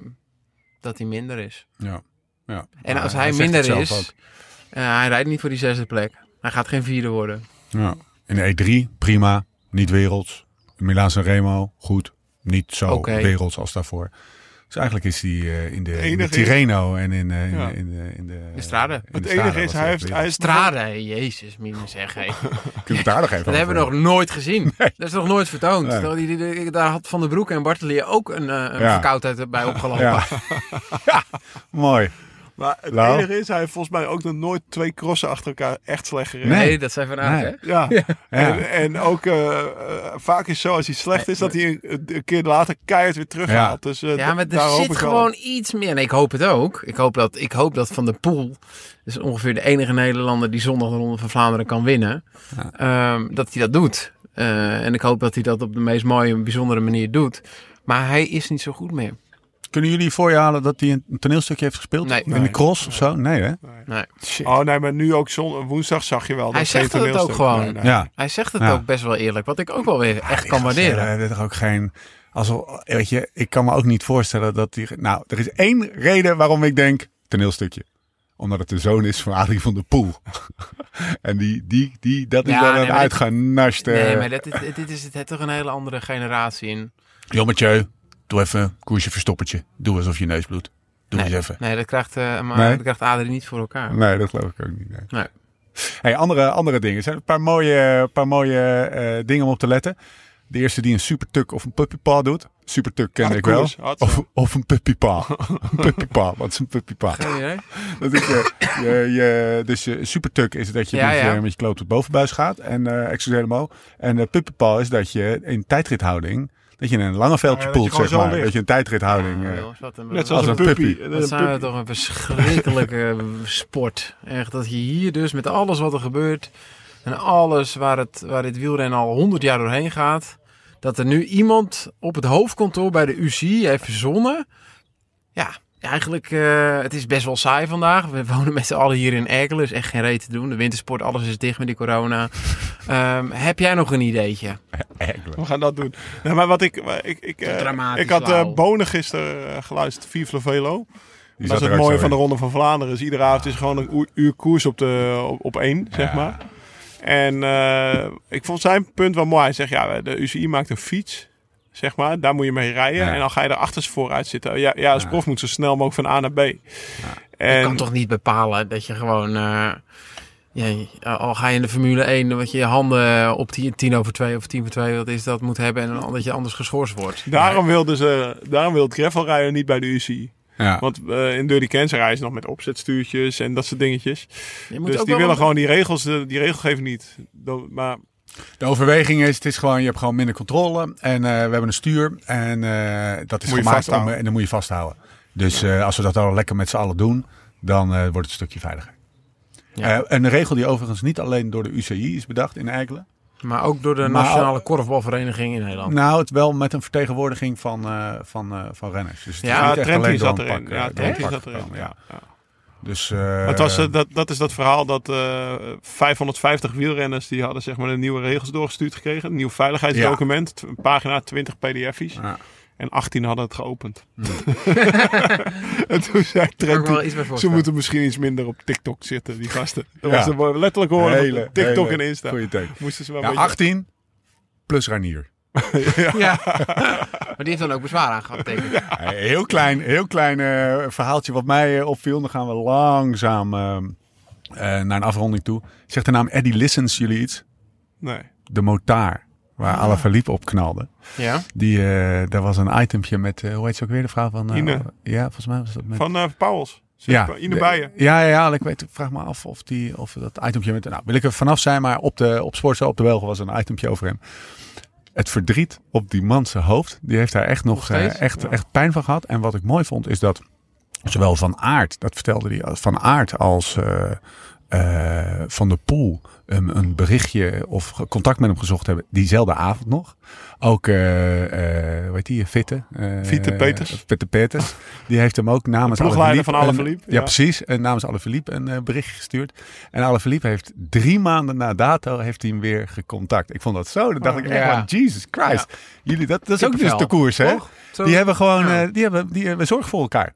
dat hij minder is. Ja. Ja. En als hij, minder is, eh, hij rijdt niet voor die zesde plek. Hij gaat geen vierde worden. Ja. In de E3, prima. Niet werelds. Milaan San Remo, goed. niet zo Oké. werelds als daarvoor. Dus eigenlijk is hij eh, in, de, in Tirreno en in, eh, in, Ja. de- in, de- in de... De Strade. in Het Strade enige is, hij heeft... Hij Strade, jezus, mine zeg. Hey. Daar nog even Dat hebben we nog nooit gezien. *laughs* Dat is nog nooit vertoond. Nee. Terwijl die- die- die- Daar had Van der Broek en Bartelier ook een, eh, een Ja. verkoudheid bij opgelopen. Ja. *laughs* ja, mooi. Maar het Lau? enige is, hij heeft volgens mij ook nog nooit twee crossen achter elkaar echt slecht gereden. Nee, Nee. dat zijn van Aert, Nee. hè? Ja. *laughs* Ja. En, en ook eh, eh, vaak is het zo als hij slecht is, dat hij een, een keer later keihard weer terughaalt. Dus, eh, Ja, maar daar er hoop zit gewoon iets meer. En ik hoop het ook. Ik hoop dat, ik hoop dat Van der Poel, dus ongeveer de enige Nederlander die zondag de Ronde van Vlaanderen kan winnen, ehm, dat hij dat doet. Eh, en ik hoop dat hij dat op de meest mooie en bijzondere manier doet. Maar hij is niet zo goed meer. Kunnen jullie voor je halen dat hij een toneelstukje heeft gespeeld? Nee. In de Nee. cross of zo? Nee, hè? Nee. Oh nee, maar nu ook zon, woensdag zag je wel. Hij dat zegt het ook gewoon. Nee, nee. Ja. Hij zegt het Ja. ook best wel eerlijk, wat ik ook wel weer echt kan waarderen. Hij heeft er ook geen... Alsof, weet je, ik kan me ook niet voorstellen dat hij... Nou, er is één reden waarom ik denk toneelstukje. Omdat het de zoon is van Adrie van der Poel. *laughs* en die, die, die, dat is Ja, wel nee, een uitgenaste... Nee, maar dit, dit, dit is het, toch een hele andere generatie in. Joh, Mathieu, doe even een koersje verstoppertje. Doe alsof je neus bloedt. Doe nee, eens even. Nee, dat krijgt, eh, maar, Nee? dat krijgt Adrie niet voor elkaar. Nee, dat geloof ik ook niet. Nee. Nee. Hey, andere, andere dingen. Er zijn een paar mooie, paar mooie eh, dingen om op te letten. De eerste die een supertuk of een puppypaw doet. Supertuk ken ik wel. Of, of een puppypaw. *laughs* een puppypaw. Wat is een puppypaw? Geen idee? Dat is je, je, je, dus je supertuk is dat je Ja, met, ja. Je, met je kloot op bovenbuis gaat. En uh, excuseer me. En uh, puppypaw is dat je in tijdrithouding... Dat je een lange veldje poelt, zeg maar. ligt. Dat je een tijdrithouding... Ja, eh, een- Net zoals Als een een puppy. puppy. Dat zijn puppy. toch een verschrikkelijke *laughs* sport. Echt dat je hier dus met alles wat er gebeurt en alles waar het, waar dit wielrennen al honderd jaar doorheen gaat, dat er nu iemand op het hoofdkantoor bij de UCI heeft verzonnen. Ja, eigenlijk, eh, het is best wel saai vandaag. We wonen met z'n allen hier in Erkelen, is echt geen reet te doen. De wintersport, alles is dicht met die corona. *laughs* Ehm, heb jij nog een ideetje? We gaan dat doen. Nee, maar wat ik... maar ik, ik, eh, ik had eh Bonen gisteren eh, geluisterd, Vive Velo. Die Dat zat is het mooie van de. Ronde van Vlaanderen. Dus iedere avond is gewoon een uur, koers op, de, op, op één, zeg maar. En eh, ik vond zijn punt wel mooi. Hij zegt, ja, de UCI maakt een fiets, zeg maar. Daar moet je mee rijden. Ja. En dan ga je er achterstevoren zitten. Ja, ja als prof moet zo snel mogelijk van A naar B. Je En, kan toch niet bepalen dat je gewoon... eh, ja, al ga je in de Formule 1, dat je je handen op 10, 10 over 2 of 10 voor 2, wat is dat, moet hebben en dan dat je anders geschorst wordt. daarom wilde ze, daarom wil het gravelrijden niet bij de UCI. Ja. Want eh, in Dirty Cancer rijden ze nog met opzetstuurtjes en dat soort dingetjes. Je Dus die willen gewoon die regels, eh, die regelgeving niet. Maar De overweging is, het is gewoon, je hebt gewoon minder controle. En eh, we hebben een stuur. En eh, dat is Moet gemaakt om, vasthouden. en dan moet je vasthouden. Dus eh, als we dat al lekker met z'n allen doen, dan eh, wordt het een stukje veiliger. Ja. Eh, een regel die overigens niet alleen door de UCI is bedacht in Eikelen. Maar ook door de Maar- Nationale Korfbalvereniging in Nederland. Nou, het wel met een vertegenwoordiging van, eh, van, eh, van renners. Dus het is Ja, niet ja, echt Trentin alleen door zat een erin. pak, eh, Ja, zat erin. Ja. Ja. Dus, eh, Maar het was, eh, dat, dat is dat verhaal dat eh 550 wielrenners die hadden zeg maar de nieuwe regels doorgestuurd gekregen. Een nieuw veiligheidsdocument, een pagina 20 pdf's. Ja. En 18 hadden het geopend. Hmm. *laughs* en toen zei bij ze moeten misschien iets minder op TikTok zitten, die gasten. *laughs* Dat Ja. was letterlijk horen Hele, TikTok hele en Insta. Goeie teken. Moesten ze wel Ja, een beetje... 18 plus Ranier. Ja. *laughs* maar die heeft dan ook bezwaar aangetekend. Eh, Heel klein, heel klein eh, verhaaltje wat mij eh, opviel. Dan gaan we langzaam eh, eh, naar een afronding toe. Zegt de naam Eddie Listens jullie iets? Nee. De motaar, waar Ah. Alaphilippe op knalde. Ja. Die, eh daar was een itempje met, hoe heet ze ook weer, de vrouw van... eh, Ine. ja, volgens mij was dat met... Van Pauwels. ja, Ine de- Bijen. Ja, ja, ja, ik weet, ik vraag me af of, die, of dat itempje met... Nou, wil ik er vanaf zijn, maar op, de, op Sportza, op de Welgen was een itempje over hem. Het verdriet op die man zijn hoofd, die heeft daar echt nog, eh, echt, Ja. echt pijn van gehad. En wat ik mooi vond, is dat zowel Van Aert, dat vertelde hij, Van Aert als eh, eh, Van der Poel een, een berichtje of contact met hem gezocht hebben diezelfde avond nog. Ook, eh eh hoe heet die, Fitte? eh, Peters. Fitte Peters. Die heeft hem ook namens Alaphilippe van een- Alaphilippe, Ja, ja. precies. En namens Alaphilippe een eh, berichtje gestuurd. En Alaphilippe heeft drie maanden na dato heeft hij hem weer gecontact. Ik vond dat zo. Dan dacht ik echt Ja. van, Jesus Christ. Jullie, dat, dat is ook dus de koers, hè? Die hebben gewoon, Ja. eh, die hebben, die hebben zorg voor elkaar.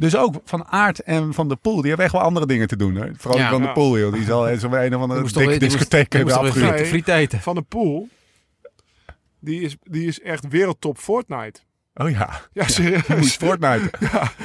Dus ook van Aert en van de Poel, die hebben echt wel andere dingen te doen. Hè? Vooral die Ja. van de Ja. Poel, joh. Die zal eh, zo'n een of andere toch dikke discotheek hebben afgehuurd. friet- friet eten. Van de Poel. Die is, die is echt wereldtop Fortnite. Oh ja, Ja, serieus. Fortnite.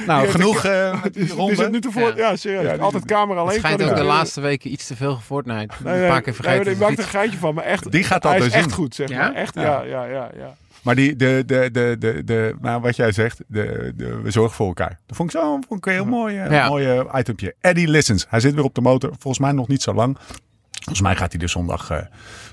Nou, genoeg een- eh, met die zit nu te voort. Ja, serieus. Ja, die- Altijd camera alleen. Het schijnt ook de laatste weken iets te veel Fortnite. Nee, een nee, paar keer vergeten. ik maak er een geintje van, maar echt. Die gaat hij al is bij echt goed, zeg Ja? maar. Echt, ja, ja, ja, ja. Maar die, de, de, de, de, de, nou, wat jij zegt, de, de, we zorgen voor elkaar. Dat vond ik zo vond ik een heel mooi, eh, Ja. mooi itempje. Eddie Listens, hij zit weer op de motor. Volgens mij nog niet zo lang. Volgens mij gaat hij er zondag, eh,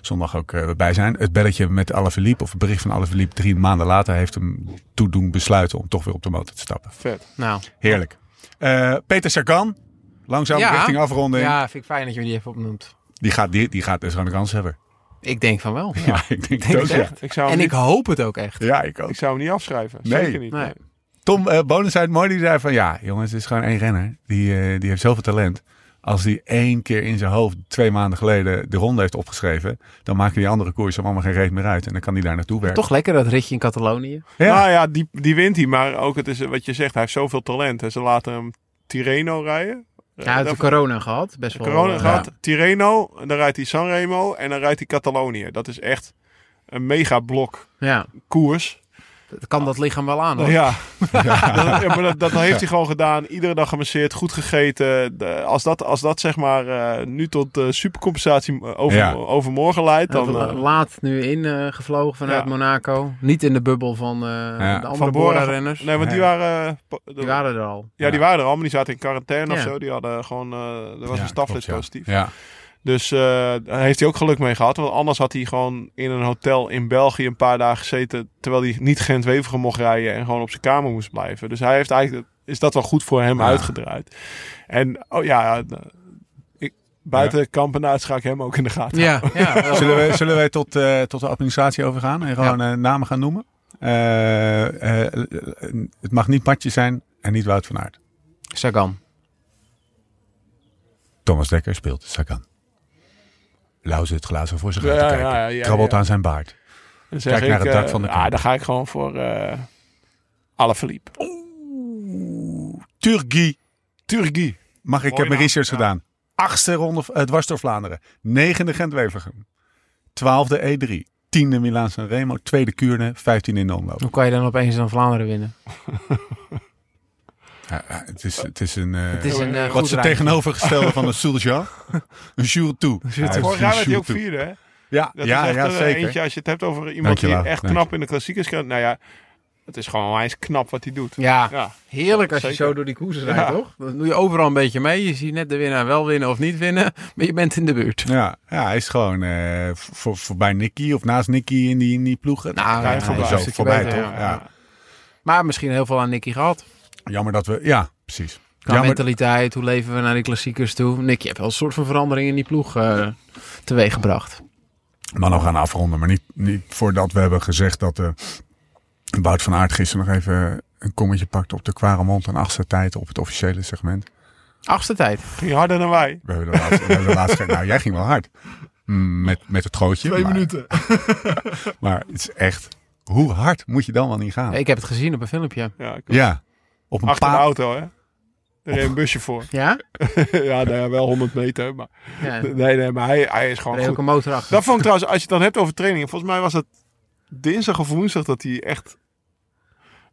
zondag ook eh, bij zijn. Het belletje met Alaphilippe, of het bericht van Alaphilippe drie maanden later, heeft hem toe doen besluiten om toch weer op de motor te stappen. Vet. Nou, Heerlijk. Eh, Peter Sagan, langzaam Ja. richting afronding. ja, vind ik fijn dat je die even opnoemt. Die gaat, die, die gaat dus aan de kans hebben. Ik denk van wel. Ja, ik denk het ook. Ja. Ik zou, En niet, ik hoop het ook echt. ja, ik ook. ik zou hem niet afschrijven. Nee. Zeker niet. Nee. nee. Tom uh, Bonen zei het mooi. Die zei van ja, jongens, het is gewoon één renner. Die, eh, die heeft zoveel talent. Als hij één keer in zijn hoofd twee maanden geleden de ronde heeft opgeschreven, dan maken die andere koersen allemaal geen reet meer uit. En dan kan hij daar naartoe werken. Toch lekker dat ritje in Catalonië. Ja. Nou ja, die, die wint hij. Maar ook het is wat je zegt, hij heeft zoveel talent. En ze laten hem Tirreno rijden. Ja, hij heeft de corona gehad. Best wel. corona eh, gehad. Tirreno, dan rijdt hij Sanremo en dan rijdt hij Catalonië. Dat is echt een mega blok Ja, koers. Kan dat lichaam wel aan. Hoor. *laughs* Ja, maar dat, dat heeft hij gewoon gedaan. Iedere dag gemasseerd, goed gegeten. De- als, dat, als dat zeg maar eh, nu tot eh, supercompensatie eh, over, Ja. overmorgen leidt, dan... Laat nu in eh, gevlogen vanuit Ja. Monaco. Niet in de bubbel van eh, de andere Bora-renners. Nee, want die waren... de- Die waren er al. Ja, die waren er al, maar die zaten in quarantaine of zo. Die hadden gewoon... eh er was Ja, een staflid positief. Ja. Dus eh, daar heeft hij ook geluk mee gehad. Want anders had hij gewoon in een hotel in België een paar dagen gezeten. Terwijl hij niet Gent-Wevergem mocht rijden. En gewoon op zijn kamer moest blijven. Dus hij heeft eigenlijk... Is dat wel goed voor hem Ja. uitgedraaid. En oh ja... eh, Ik, buiten Kampenaerts ga ik hem ook in de gaten Ja, *laughs* ja. Zullen, we, zullen wij tot, eh, tot de administratie overgaan en gewoon namen gaan noemen? Eh, eh, het mag niet Matje zijn en niet Wout van Aert. Sagan. Thomas Dekker speelt Sagan. Lau zit glazen voor zich Ja, uit te kijken. ja, ja, Krabbelt ja. aan zijn baard. Dan zeg Kijk naar ik, het dak eh, van de Ja, kamp. dan ga ik gewoon voor uh, Alaphilippe. Turgi. Turgi. Mag ik, Mooi heb mijn naam, research ja. gedaan. Achtste ronde uh, dwars door Vlaanderen. Negende Gent-Wevergem. Twaalfde E3. Tiende Milaan San Remo. Tweede Kuurne. Vijftien in de omloop. Hoe kan je dan opeens dan Vlaanderen winnen? *laughs* Ja, het, is, het is een... eh, Het is een eh, wat goed is het rijtje. tegenovergestelde van een Soulja? *laughs* Een Jour toe. Vorig jaar werd hij ook vierde, hè? Ja, Dat ja, is echt ja eh, zeker. eentje als je het hebt over iemand Dankjewel, die echt knap in de klassiekers kan. Nou ja, het is gewoon onwijs knap wat hij doet. Ja, Ja. heerlijk als je zo door die koersen Ja. rijdt, toch? Dan doe je overal een beetje mee. Je ziet net de winnaar wel winnen of niet winnen. Maar je bent in de buurt. Ja, ja, hij is gewoon eh, voor, voorbij Nicky of naast Nicky in die, in die ploegen. Nou, ja, ja, voorbij, zo, voorbij toch? Maar misschien heel veel aan Nicky gehad. Jammer dat we... Ja, precies. Qua Jammer, mentaliteit, hoe leven we naar die klassiekers toe? Nicky heeft wel een soort van verandering in die ploeg eh teweeg gebracht. maar nog gaan afronden. Maar niet, niet voordat we hebben gezegd dat eh Wout van Aert gisteren nog even een kommetje pakte op de Quaremont en achtste tijd op het officiële segment. Achtste tijd. Ging harder dan wij. We hebben de laatste, we hebben de laatste nou jij ging wel hard. Mm, Met, met het gootje. Twee maar, minuten. *laughs* Maar het is echt, hoe hard moet je dan wel niet gaan? Ik heb het gezien op een filmpje. Ja, ik- Ja, op een Achter de paar... auto, hè? Er reed een busje voor. Ja? *laughs* ja, nou ja, wel 100 meter. Maar Ja. *laughs* nee, nee, maar hij, hij is gewoon reed ook goed. een motor achter. Dat vond ik trouwens, als je het dan hebt over trainingen. Volgens mij was het dinsdag of woensdag dat hij echt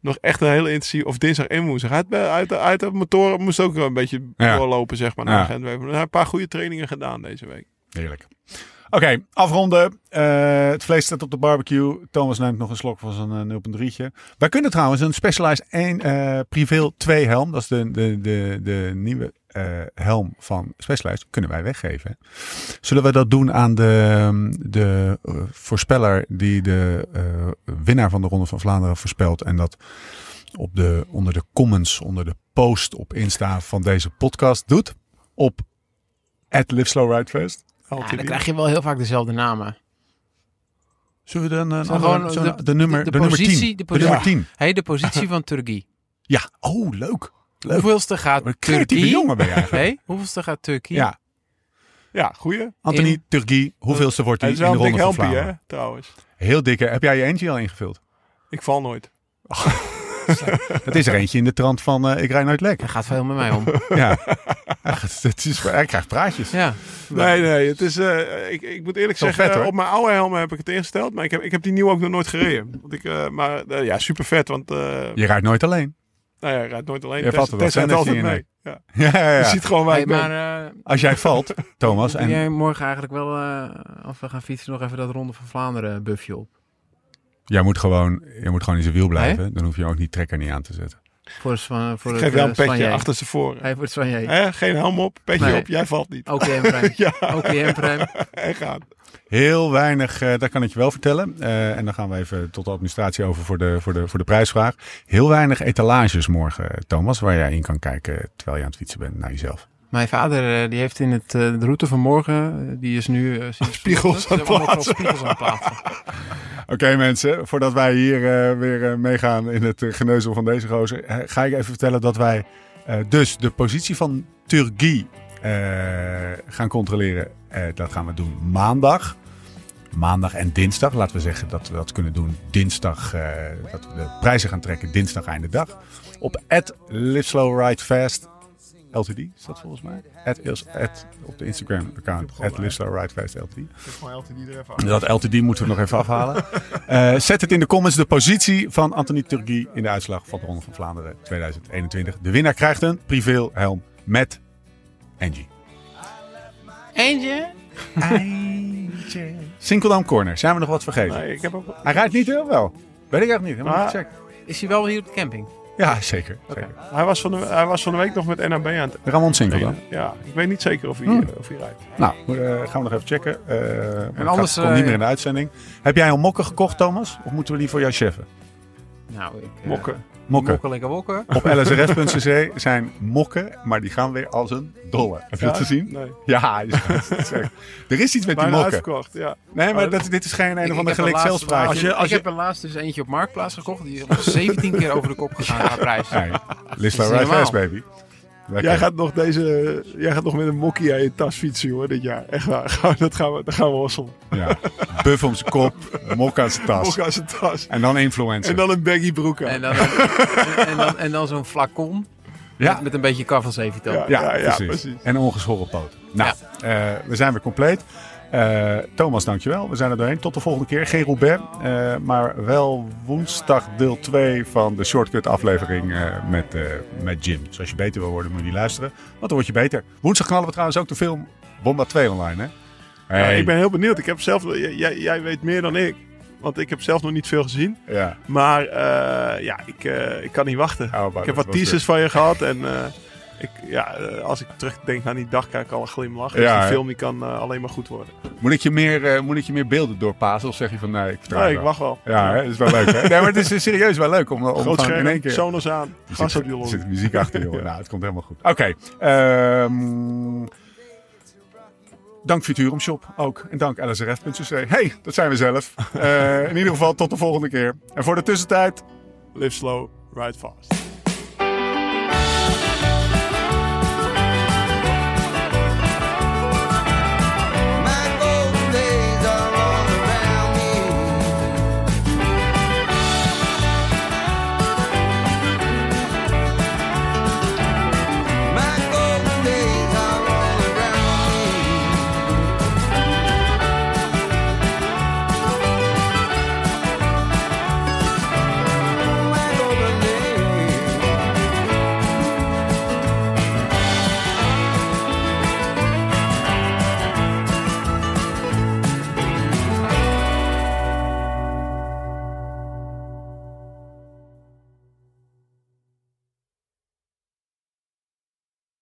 nog echt een hele intensieve, of dinsdag en woensdag. Uit, uit, uit de motoren moest ook een beetje Ja. doorlopen, zeg maar, Ja. naar Gent. We hebben een paar goede trainingen gedaan deze week. Heerlijk. Oké, afronden. Eh, het vlees staat op de barbecue. Thomas neemt nog een slok van zijn eh, 0.3'tje. Wij kunnen trouwens een Specialized 1 eh Privé 2 helm. Dat is de, de, de, de nieuwe eh, helm van Specialized. Kunnen wij weggeven. Zullen we dat doen aan de, de eh, voorspeller die de eh, winnaar van de Ronde van Vlaanderen voorspelt. En dat op de, onder de comments, onder de post op Insta van deze podcast doet. Op at Ja, dan krijg je wel heel vaak dezelfde namen. Zullen we dan Zullen we andere- gewoon de- de, nummer, de- de, de nummer positie- 10. de De, nummer positie- 10. Hey, de positie van Turkije. *laughs* Ja, oh leuk. Leuk. Hoeveelste gaat Turkije? jongen ben je eigenlijk. Hey, hoeveelste gaat Turkije? Ja, Ja, goeie. Anthony In- Turgi, hoeveelste wordt hij in is de wel een dik Ronde van helmpje, hè, trouwens. Heel dikke. Heb jij je eentje al ingevuld? Ik val nooit. *laughs* *laughs* Het is er eentje in de trant van eh, ik rijd nooit lek. Hij gaat veel met mij om. *laughs* Ja. Het is, hij krijgt praatjes. Ja. Nee, nee, het is, eh, ik, ik moet eerlijk zeggen, vet, op mijn oude helm heb ik het ingesteld. Maar ik heb, ik heb die nieuwe ook nog nooit gereden. Want ik, eh, maar ja, super vet. Want eh Je rijdt nooit alleen. nou ja, rijdt nooit alleen. Je valt er wel. Altijd mee. *laughs* Ja. Ja, ja, Je ziet gewoon waar Hey, maar eh, Als jij valt, Thomas, en jij morgen eigenlijk wel, eh, als we gaan fietsen, nog even dat Ronde van Vlaanderen buffje op? Jij moet gewoon, je moet gewoon in zijn wiel blijven. Dan hoef je ook niet trekker niet aan te zetten. Voor, Swan- voor Ik het geef wel een eh, petje Soigné. achter ze voor. Hey, voor het Soigné. Hè, Geen helm op, petje Nee. op, jij valt niet. OKM-pruim. *laughs* Ja, OKM-pruim. *laughs* en gaan. Heel weinig, eh dat kan ik je wel vertellen. Eh, en dan gaan we even tot de administratie over voor de, voor, de, voor de prijsvraag. Heel weinig etalages morgen, Thomas, waar jij in kan kijken terwijl je aan het fietsen bent naar jezelf. Mijn vader eh, die heeft in het, eh, de route van morgen, eh, die is nu... sinds *laughs* Spiegels aan het plaatsen. Spiegels aan het plaatsen. *laughs* Oké mensen, voordat wij hier weer meegaan in het geneuzel van deze gozer, ga ik even vertellen dat wij dus de positie van Turgie eh, gaan controleren. Dat gaan we doen maandag. Maandag en dinsdag. Laten we zeggen dat we dat kunnen doen dinsdag. dat we de prijzen gaan trekken dinsdag einde dag. Op Live Slow Ride Fast LTD is dat volgens mij. At, is- at, op de Instagram account. At LTD. Dat LTD moeten we nog even afhalen. *laughs* Eh, zet het in de comments de positie van Anthony Turgi in de uitslag van de Ronde van Vlaanderen 2021. De winnaar krijgt een privéhelm met Angie. Eentje? Sinkeldam Corner. Zijn we nog wat vergeten? Nee, ik heb ook... Hij rijdt niet heel wel. Weet ik echt niet. Helemaal Maar- niet gecheckt. Is hij wel hier op de camping? Ja, zeker. zeker. Hij was, van de, hij was van de week nog met NAB aan het Ramon Sinkeldam. Ja, ik weet niet zeker of hij, Hmm. eh, of hij rijdt. Nou, eh, gaan we nog even checken. Eh, en anders, komt eh, niet meer in de uitzending. Heb jij al mokken gekocht, Thomas? Of moeten we die voor jou cheffen? Nou, ik... eh, Mokken. Mokken. Mokken, lekker wokken. Op lsrf.cc zijn mokken, maar die gaan weer als een dolle. Heb je dat Ja? gezien? Nee. Ja, is- dat is echt- er is iets met die mokken. uitverkocht, ja. Nee, maar dat, dit is geen een Ik- of ander gelijk zelfspraakje. Als je- als ik heb er laatst dus eentje op Marktplaats gekocht. Die is 17 *laughs* keer over de kop gegaan qua prijs. Niet Fast, normaal. baby. Lekker. Jij gaat, nog deze, jij gaat nog met een mokkie aan je tas fietsen, hoor, dit jaar. Echt waar. *laughs* Dat gaan we, dat gaan we hosselen. Ja. Buff om zijn kop, mok aan zijn tas. Mok aan zijn tas. En dan influencer. En dan een baggy broek aan. En dan, en, en dan, en dan zo'n flacon ja. met, met een beetje Cavalsevito. Ja. Ja, ja, precies. precies. En ongeschoren poten. Nou, eh, we zijn weer compleet. Eh, Thomas, dankjewel. We zijn er doorheen. Tot de volgende keer. Geen Roubaix, eh, maar wel woensdag deel 2 van de shortcut aflevering eh, met, met Jim. Dus als je beter wil worden, moet je die luisteren. Want dan word je beter. Woensdag knallen we trouwens ook de film Bomba 2 online, hè? Hey. ik ben heel benieuwd. Ik heb zelf, jij, jij weet meer dan ik. Want ik heb zelf nog niet veel gezien. Ja. Maar ja, ik, ik kan niet wachten. About ik heb wat teasers van je gehad. En ik, ja, eh, als ik terugdenk naar die dag, krijg ik al een glimlach. Dus Ja, die hè? film die kan eh, alleen maar goed worden. Moet, ik je meer, eh, moet ik je meer beelden doorpassen? Of zeg je van nee, ik vertrouw Nee, ik wacht wel. Ja, dat is wel leuk. Hè? Nee, maar het is serieus wel leuk om, om Groot in één keer... Sonos aan, gas op je er lol. zit muziek achter, joh. *laughs* Nou, het komt helemaal goed. Oké. ehm, dank Futurum Shop ook. En dank lsrf.cc. Hey, dat zijn we zelf. *laughs* In ieder geval tot de volgende keer. En voor de tussentijd... Live slow, ride fast.